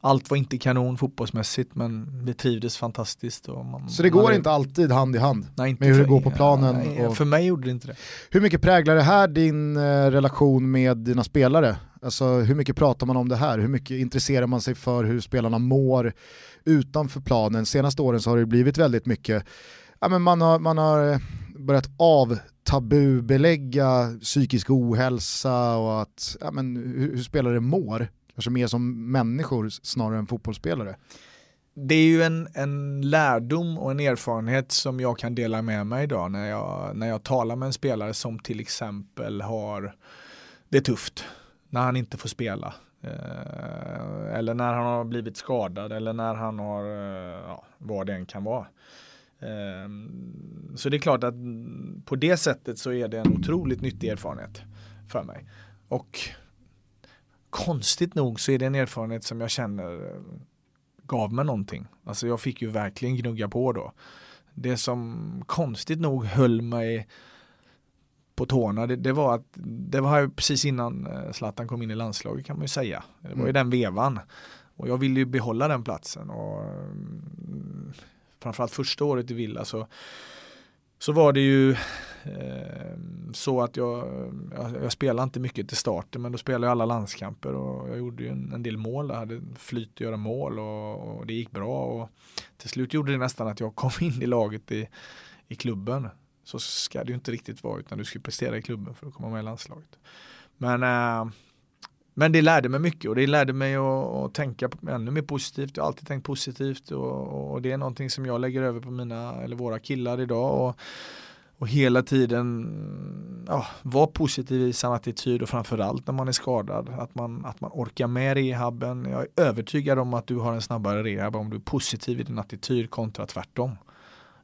Allt var inte kanon fotbollsmässigt men vi trivdes fantastiskt. Man, så det går inte alltid hand i hand nej, inte med hur det går på planen? Nej, och... För mig gjorde det inte det. Hur mycket präglar det här din eh, relation med dina spelare? Alltså hur mycket pratar man om det här? Hur mycket intresserar man sig för hur spelarna mår utanför planen? Senaste åren så har det blivit väldigt mycket, ja, men man, har, man har eh, börjat av tabubelägga psykisk ohälsa och att, ja, men, hur, hur spelare mår. Kanske mer som människor snarare än fotbollsspelare. Det är ju en, en lärdom och en erfarenhet som jag kan dela med mig idag när jag, när jag talar med en spelare som till exempel har det tufft när han inte får spela. Eh, eller när han har blivit skadad eller när han har, eh, ja, vad det än kan vara. Ehm, så det är klart att på det sättet så är det en otroligt nyttig erfarenhet för mig. Och konstigt nog så är det en erfarenhet som jag känner eh, gav mig någonting. Alltså jag fick ju verkligen gnugga på då. Det som konstigt nog höll mig på tårna, det, det var att det var precis innan eh, Zlatan kom in i landslaget kan man ju säga. Det var ju mm. den vevan. Och jag ville ju behålla den platsen. Och mm, framförallt första året i Villa så, så var det ju eh, så att jag, jag, jag, spelade inte mycket till starten men då spelade jag alla landskamper och jag gjorde ju en, en del mål. Jag hade flyt att göra mål och, och, det gick bra och till slut gjorde det nästan att jag kom <laughs> in i laget i, i klubben. Så ska det ju inte riktigt vara utan du ska prestera i klubben för att komma med i landslaget. Men eh, men det lärde mig mycket och det lärde mig att, att tänka ännu mer positivt. Jag har alltid tänkt positivt och, och, det är någonting som jag lägger över på mina eller våra killar idag. Och, och hela tiden ja, vara positiv i sin attityd och framförallt när man är skadad. Att man, att man orkar med rehaben. Jag är övertygad om att du har en snabbare rehab om du är positiv i din attityd kontra tvärtom.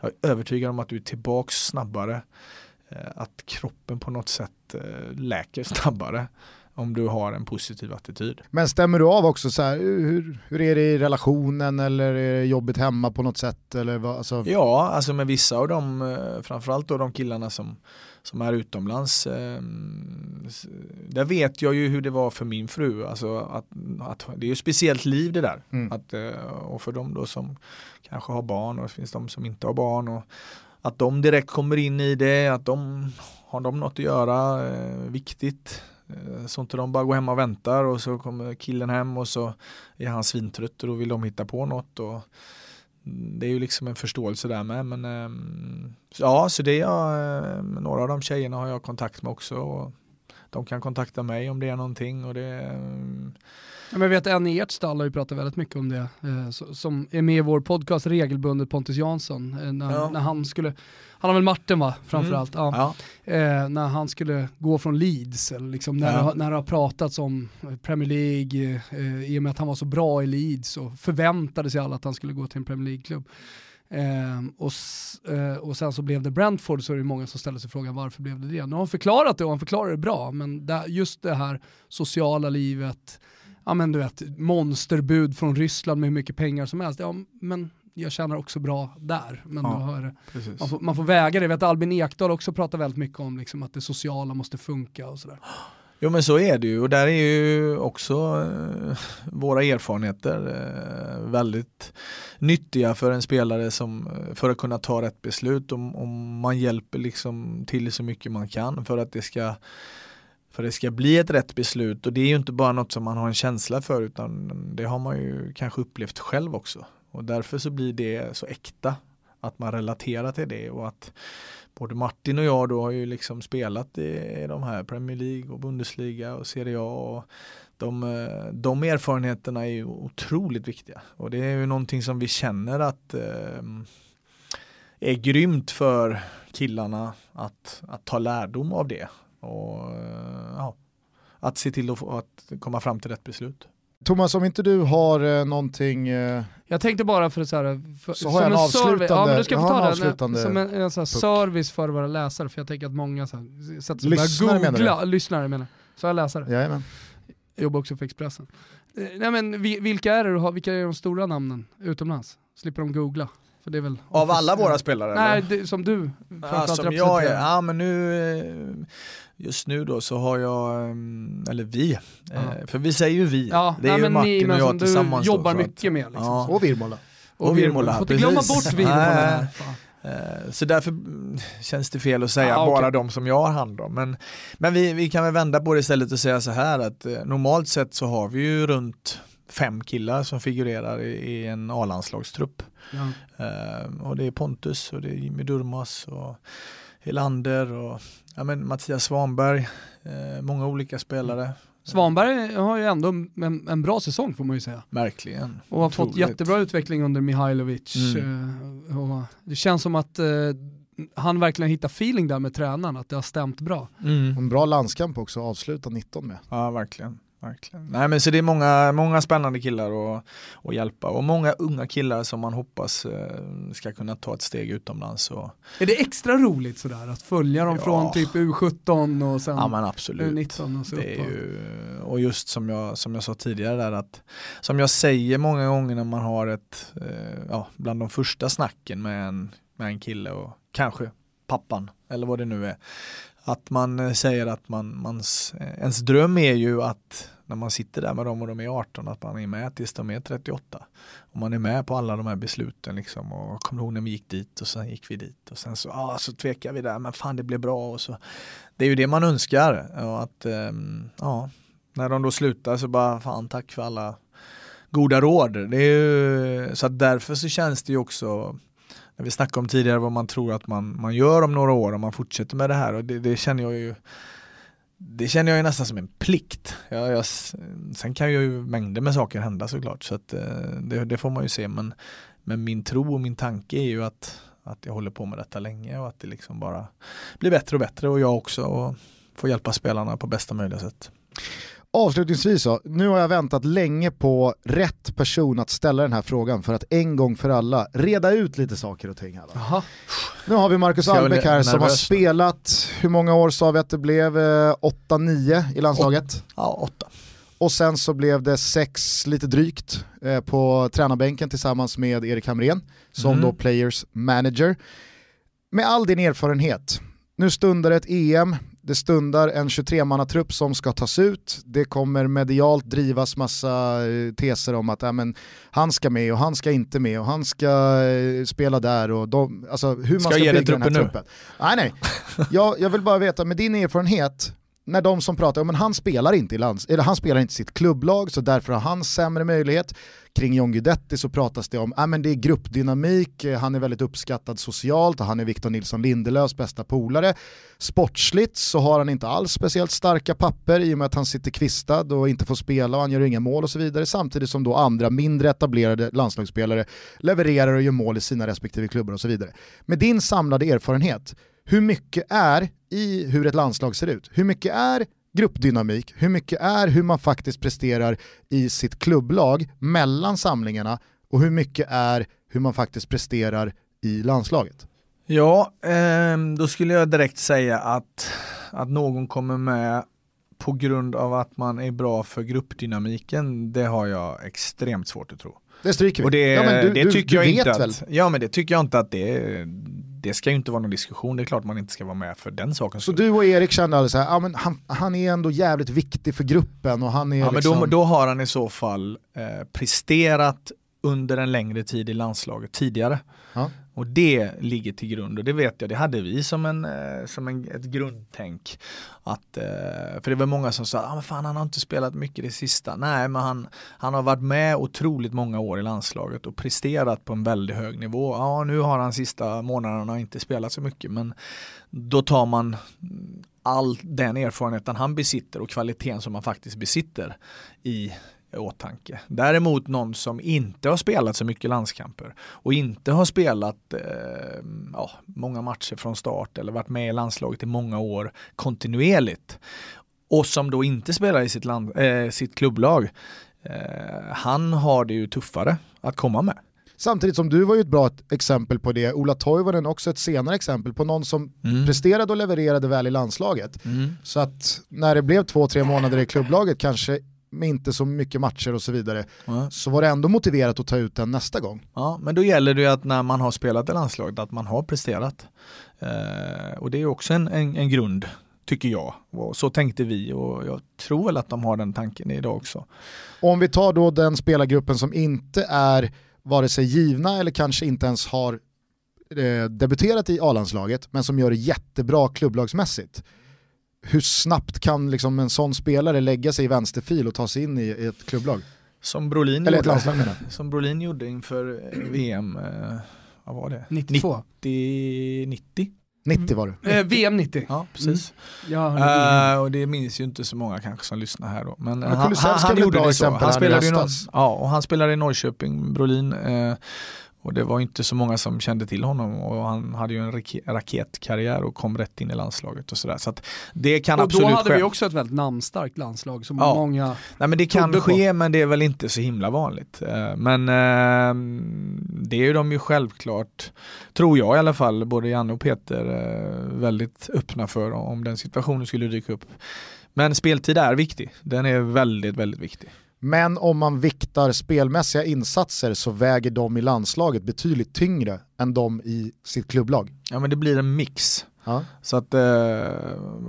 Jag är övertygad om att du är tillbaks snabbare. Eh, att kroppen på något sätt eh, läker snabbare om du har en positiv attityd. Men stämmer du av också så här, hur, hur är det i relationen eller är det jobbigt hemma på något sätt? Eller vad, alltså... Ja, alltså med vissa av dem, eh, framförallt då de killarna som, som är utomlands, eh, där vet jag ju hur det var för min fru. Alltså att, att det är ju speciellt liv det där. Mm. Att, eh, och för de då som kanske har barn och det finns de som inte har barn. Och, att de direkt kommer in i det, att de har de något att göra, eh, viktigt. Eh, så inte de bara går hem och väntar och så kommer killen hem och så är han svintrött och då vill de hitta på något. Och det är ju liksom en förståelse där med. Men, ehm, ja, så det är jag, ehm, några av de tjejerna har jag kontakt med också. Och de kan kontakta mig om det är någonting. Och det, ehm, men jag vet en i ert stall har ju pratat väldigt mycket om det, eh, som är med i vår podcast regelbundet, Pontus Jansson, eh, när, ja. när han skulle, han har väl Martin va, framförallt, mm. ja. ja. Eh, när han skulle gå från Leeds, eller liksom, när, ja. det, när det har pratats om Premier League, i och med att han var så bra i Leeds och förväntade sig alla att han skulle gå till en Premier League-klubb. Eh, och, eh, och sen så blev det Brentford så är det många som ställer sig frågan varför blev det det? Nu har han förklarat det och han förklarar det bra, men där, just det här sociala livet, ja men du vet, monsterbud från Ryssland med hur mycket pengar som helst. Ja, men jag tjänar också bra där. Men ja, har, man, får, man, får, väga det. Jag vet Albin Ekdal också pratar väldigt mycket om liksom, att det sociala måste funka och sådär. Jo men så är det ju och där är ju också eh, våra erfarenheter eh, väldigt nyttiga för en spelare som, eh, för att kunna ta rätt beslut om, om man hjälper liksom till så mycket man kan för att det ska för det ska bli ett rätt beslut. Och det är ju inte bara något som man har en känsla för utan det har man ju kanske upplevt själv också. Och därför så blir det så äkta att man relaterar till det. Och att både Martin och jag då har ju liksom spelat i de här Premier League och Bundesliga och Serie A. Och de, eh, de erfarenheterna är ju otroligt viktiga. Och det är ju någonting som vi känner att eh, är grymt för killarna att, att ta lärdom av det och eh, ja, att se till att, att komma fram till rätt beslut. Thomas, om inte du har eh, någonting... Eh, jag tänkte bara för, så här, för, så har jag en, avslutande, ja, men du ska få ta en den, avslutande som en, en så service för våra läsare, för jag tänker att många så här, sätter sig lyssnare googla, menar du? lyssnare menar så jag läsare. Jajamän. Jag jobbar också för Expressen. Eh, nej, men vilka är det du har, vilka är de stora namnen utomlands? Slipper de googla? För det är väl Av alla våra spelare? Nej, det, som du ja, som jag är, ja men nu eh, just nu då så har jag, mm, eller vi, eh, för vi säger ju vi, ja, det är nej, ju Martin ni, och jag tillsammans. Du jobbar då, mycket med liksom. Ja. Och Virmola. Och Virmola, får inte glömma bort Virmola. Eh, så därför mm, känns det fel att säga ah, okay. bara de som jag har hand om. Men, men vi, vi kan väl vända på det istället och säga så här att eh, normalt sett så har vi ju runt fem killar som figurerar i, i en A-landslagstrupp. Ja. Uh, och det är Pontus och det är Jimmy Durmas och Helander och ja, men Mattias Svanberg. Uh, många olika spelare. Svanberg har ju ändå en, en, bra säsong får man ju säga. Verkligen. Och har Otroligt. fått jättebra utveckling under Mihailovic. Mm. Uh, det känns som att han verkligen hittar feeling där med tränaren, att det har stämt bra. Mm. En bra landskamp också, avsluta 19 med. Ja, verkligen. Verkligen. Nej men så det är många, många spännande killar att, att hjälpa och många unga killar som man hoppas eh, ska kunna ta ett steg utomlands. Och... Är det extra roligt sådär att följa dem ja. från typ U17 och sen ja, men absolut. U19 och så det är ju, Och just som jag, som jag sa tidigare där att som jag säger många gånger när man har ett, eh, ja, bland de första snacken med en, med en kille och kanske pappan eller vad det nu är att man eh, säger att man, mans, eh, ens dröm är ju att när man sitter där med dem och de är 18 att man är med tills de är 38. Och man är med på alla de här besluten liksom och kommer ihåg när vi gick dit och sen gick vi dit och sen så, ah, så tvekar vi där men fan det blev bra och så. Det är ju det man önskar och att um, ja, när de då slutar så bara fan tack för alla goda råd. Det är ju, så att därför så känns det ju också vi snackade om tidigare vad man tror att man, man gör om några år om man fortsätter med det här och det, det känner jag ju det känner jag ju nästan som en plikt. Jag, jag, sen kan ju mängder med saker hända såklart så att, eh, det, det, får man ju se men, men min tro och min tanke är ju att, att jag håller på med detta länge och att det liksom bara blir bättre och bättre och jag också och får hjälpa spelarna på bästa möjliga sätt. Avslutningsvis så, nu har jag väntat länge på rätt person att ställa den här frågan för att en gång för alla reda ut lite saker och ting. Va? Nu har vi Marcus Albeck här som har spelat, hur många år sa vi att det blev? 8-9 eh, i landslaget? Ja, 8. Och sen så blev det sex, lite drygt, eh, på tränarbänken tillsammans med Erik Hamrén som mm. då players manager. Med all din erfarenhet, nu stundar ett EM, det stundar en 23-mannatrupp som ska tas ut. Det kommer medialt drivas massa eh, teser om att äh, men, han ska med och han ska inte med och han ska eh, spela där och de, alltså, hur man ska, ska bygga den här truppen. Nej, nej. Jag, jag vill bara veta, med din erfarenhet, när de som pratar, men han spelar inte i lands, eller han spelar inte sitt klubblag så därför har han sämre möjlighet. Kring John Guidetti så pratas det om, ja men det är gruppdynamik, eh, han är väldigt uppskattad socialt och han är Victor Nilsson Lindelöfs bästa polare. Sportsligt så har han inte alls speciellt starka papper i och med att han sitter kvistad och inte får spela och han gör inga mål och så vidare. Samtidigt som då andra mindre etablerade landslagsspelare levererar och gör mål i sina respektive klubbar och så vidare. Med din samlade erfarenhet, hur mycket är i hur ett landslag ser ut? Hur mycket är gruppdynamik, hur mycket är hur man faktiskt presterar i sitt klubblag mellan samlingarna och hur mycket är hur man faktiskt presterar i landslaget? Ja, eh, då skulle jag direkt säga att, att någon kommer med på grund av att man är bra för gruppdynamiken, det har jag extremt svårt att tro. Det stryker vi. Och det, ja, du, det tycker du, jag inte att, Ja men det tycker jag inte att det det ska ju inte vara någon diskussion, det är klart man inte ska vara med för den saken. Så du och Erik kände alltså att ja, han, han är ändå jävligt viktig för gruppen och han är Ja liksom... men då, då har han i så fall eh, presterat under en längre tid i landslaget tidigare. Ja. Och det ligger till grund och det vet jag, det hade vi som, en, eh, som en, ett grundtänk. Att, eh, för det var många som sa, ah, men fan han har inte spelat mycket det sista. Nej men han, han har varit med otroligt många år i landslaget och presterat på en väldigt hög nivå. Ja nu har han sista månaderna inte spelat så mycket men då tar man all den erfarenheten han besitter och kvaliteten som han faktiskt besitter i åtanke. Däremot någon som inte har spelat så mycket landskamper och inte har spelat eh, ja, många matcher från start eller varit med i landslaget i många år kontinuerligt och som då inte spelar i sitt, land, eh, sitt klubblag. Eh, han har det ju tuffare att komma med. Samtidigt som du var ju ett bra exempel på det, Ola Toivonen också ett senare exempel på någon som mm. presterade och levererade väl i landslaget. Mm. Så att när det blev två, tre månader i klubblaget kanske med inte så mycket matcher och så vidare, mm. så var det ändå motiverat att ta ut den nästa gång. Ja, men då gäller det ju att när man har spelat i landslaget att man har presterat. Eh, och det är också en, en, en, grund, tycker jag. Och så tänkte vi och jag tror väl att de har den tanken idag också. Om vi tar då den spelargruppen som inte är vare sig givna eller kanske inte ens har eh, debuterat i A-landslaget men som gör det jättebra klubblagsmässigt hur snabbt kan liksom en sån spelare lägga sig i vänsterfil och ta sig in i, i ett klubblag? Som Brolin, Eller ett landslag menar. Som Brolin gjorde inför VM, eh, vad var det? 92? 90? 90? 90 var det. Eh, VM 90. Ja, precis. Mm. Ja, uh, och det minns ju inte så många kanske som lyssnar här då. Men, Men han, han, han gjorde det så. Han spelade, i, ja, och han spelade i Norrköping, Brolin. Uh, och det var inte så många som kände till honom och han hade ju en raketkarriär och kom rätt in i landslaget och sådär. Så det kan och absolut då hade ske. vi också ett väldigt namnstarkt landslag som ja. många Nej men det kan ske på. men det är väl inte så himla vanligt. Eh, men eh, det är ju de ju självklart, tror jag i alla fall, både Janne och Peter eh, väldigt öppna för om den situationen skulle dyka upp. Men speltid är viktig, den är väldigt, väldigt viktig. Men om man viktar spelmässiga insatser så väger de i landslaget betydligt tyngre än de i sitt klubblag. Ja men det blir en mix. Ja. Så att eh,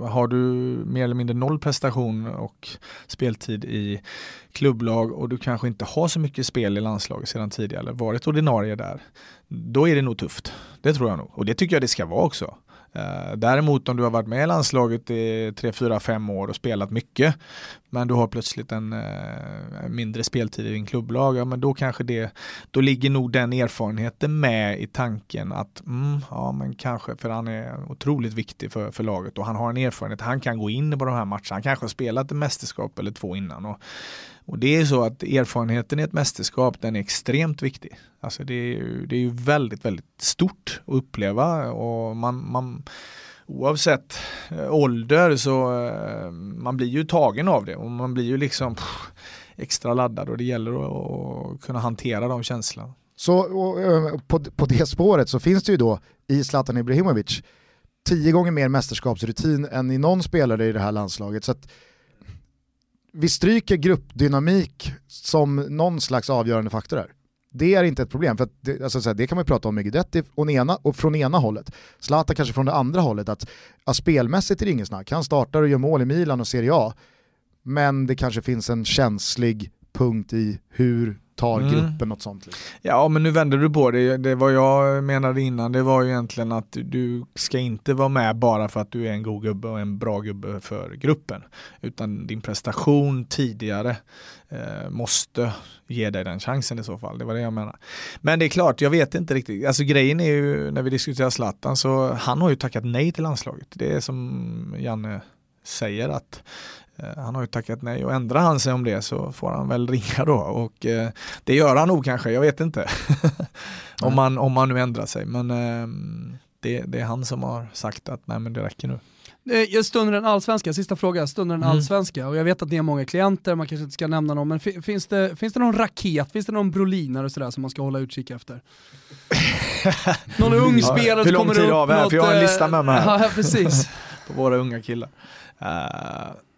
har du mer eller mindre noll prestation och speltid i klubblag och du kanske inte har så mycket spel i landslaget sedan tidigare eller varit ordinarie där, då är det nog tufft. Det tror jag nog. Och det tycker jag det ska vara också. Eh, däremot om du har varit med i landslaget i 3, 4, 5 år och spelat mycket men du har plötsligt en eh, mindre speltid i din klubblag, ja men då kanske det, då ligger nog den erfarenheten med i tanken att, mm, ja men kanske, för han är otroligt viktig för, för laget och han har en erfarenhet, han kan gå in på de här matcherna, han kanske har spelat ett mästerskap eller två innan och och det är så att erfarenheten i ett mästerskap den är extremt viktig. Alltså det är ju, det är ju väldigt, väldigt stort att uppleva och man, man oavsett eh, ålder så eh, man blir ju tagen av det och man blir ju liksom pff, extra laddad och det gäller att, att kunna hantera de känslorna. Så och, eh, på, på det spåret så finns det ju då i Zlatan Ibrahimovic tio gånger mer mästerskapsrutin än i någon spelare i det här landslaget. Så att vi stryker gruppdynamik som någon slags avgörande faktor här. Det är inte ett problem, för det, alltså, det kan man prata om med Guidetti och, ena, och från ena hållet. Zlatan kanske från det andra hållet, att att spelmässigt är det ingen snack. Han startar och gör mål i Milan och Serie A, men det kanske finns en känslig punkt i hur tar mm. något sånt. Liksom. Ja men nu vänder du på det, det var jag menade innan det var ju egentligen att du ska inte vara med bara för att du är en god gubbe och en bra gubbe för gruppen. Utan din prestation tidigare eh, måste ge dig den chansen i så fall, det var det jag menar. Men det är klart, jag vet inte riktigt, alltså grejen är ju när vi diskuterar Zlatan så han har ju tackat nej till landslaget. Det är som Janne säger att han har ju tackat nej och ändrar han sig om det så får han väl ringa då och eh, det gör han nog kanske, jag vet inte. <laughs> om, man, om man nu ändrar sig men eh, det, det, är han som har sagt att nej men det räcker nu. Jag stunder den allsvenska, sista fråga, stunder den mm. allsvenska och jag vet att ni har många klienter, man kanske inte ska nämna någon, men finns det, finns det någon raket, finns det någon brolinare och sådär som man ska hålla utkik efter? <laughs> någon ung spelare som kommer upp? Hur lång tid har vi här? För jag har en lista med mig här. <laughs> Ja, precis. På våra unga killar. Uh,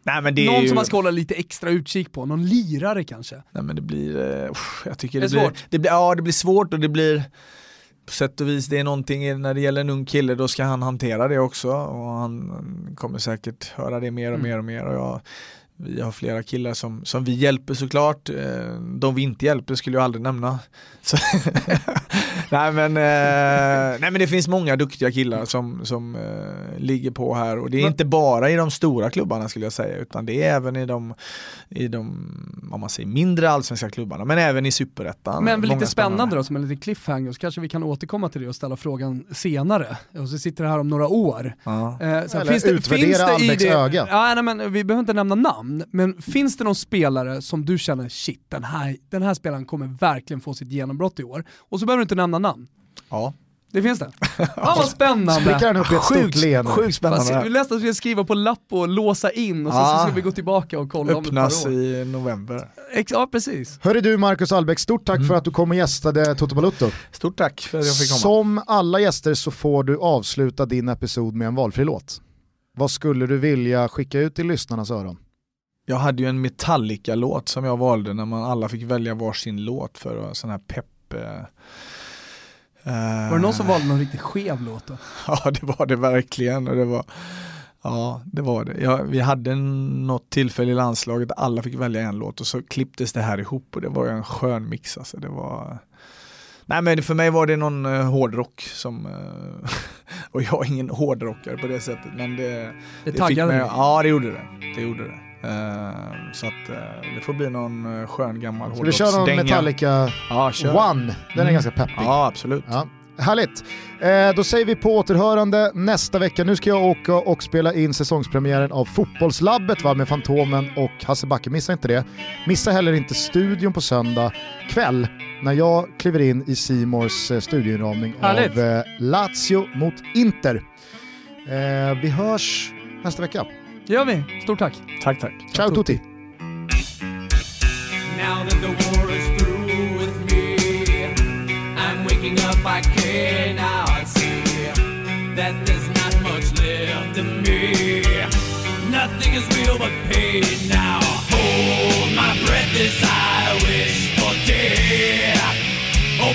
Nej, men det någon ju... som man ska hålla lite extra utkik på, någon lirare kanske? Nej men det blir, uh, jag tycker det, det blir, svårt. Det blir, ja det blir svårt och det blir på sätt och vis, det är någonting när det gäller en ung kille, då ska han hantera det också och han kommer säkert höra det mer och mm. mer och mer och jag, vi har flera killar som, som vi hjälper såklart. Eh, de vi inte hjälper skulle jag aldrig nämna. <laughs> Så <laughs> nej, men, eh, nej men det finns många duktiga killar som, som eh, ligger på här och det är men, inte bara i de stora klubbarna skulle jag säga utan det är även i de, i de om man säger, mindre allsvenska klubbarna men även i superettan. Men lite spännande då som en liten cliffhanger så kanske vi kan återkomma till det och ställa frågan senare och så sitter det här om några år. Ja. Eh, så Eller finns det, finns det i det, öga. Ja, nej, men vi behöver inte nämna namn men finns det någon spelare som du känner shit den här, den här spelaren kommer verkligen få sitt genombrott i år och så behöver du inte nämna namn. Ja. Det finns det? <laughs> Ja vad spännande! Upp i ett stort leende. Sjukt spännande. Fast, vi nästan ska skriva på lapp och låsa in och så, så ska vi gå tillbaka och kolla Öppnas om ett par år. i november. Ja precis. Hörru du Marcus Albeck, stort tack mm. för att du kom och gästade Toto Balutto. Stort tack för att jag fick komma. Som alla gäster så får du avsluta din episod med en valfri låt. Vad skulle du vilja skicka ut till lyssnarnas öron? Jag hade ju en Metallica-låt som jag valde när man alla fick välja varsin låt för sån här pepp eh, var det någon som valde någon riktigt skev låt då? <laughs> Ja det var det verkligen och det var Ja det var det. Ja, vi hade något tillfälle i landslaget där alla fick välja en låt och så klipptes det här ihop och det var en skön mix alltså. Det var Nej men för mig var det någon uh, hårdrock som, uh, <laughs> och jag är ingen hårdrockare på det sättet men det, det, det taggade mig, Ja det gjorde det. det, gjorde det. Uh, så att det får bli någon skön gammal hårdrocksdänga. Ska vi köra någon Metallica ja, One? Den är mm. ganska peppig. Ja absolut. Ja. Härligt. Eh, då säger vi på återhörande nästa vecka. Nu ska jag åka och spela in säsongspremiären av Fotbollslabbet va, med Fantomen och Hasse Backe. Missa inte det. Missa heller inte studion på söndag kväll när jag kliver in i Simors eh, studioinramning av eh, Lazio mot Inter. Eh, vi hörs nästa vecka. Det gör vi. Stort tack. Tack, tack. Ciao tutti. waking up, I can now I see that there's not much left in me. Nothing is real but pain now. Hold my breath as I wish for death. Oh,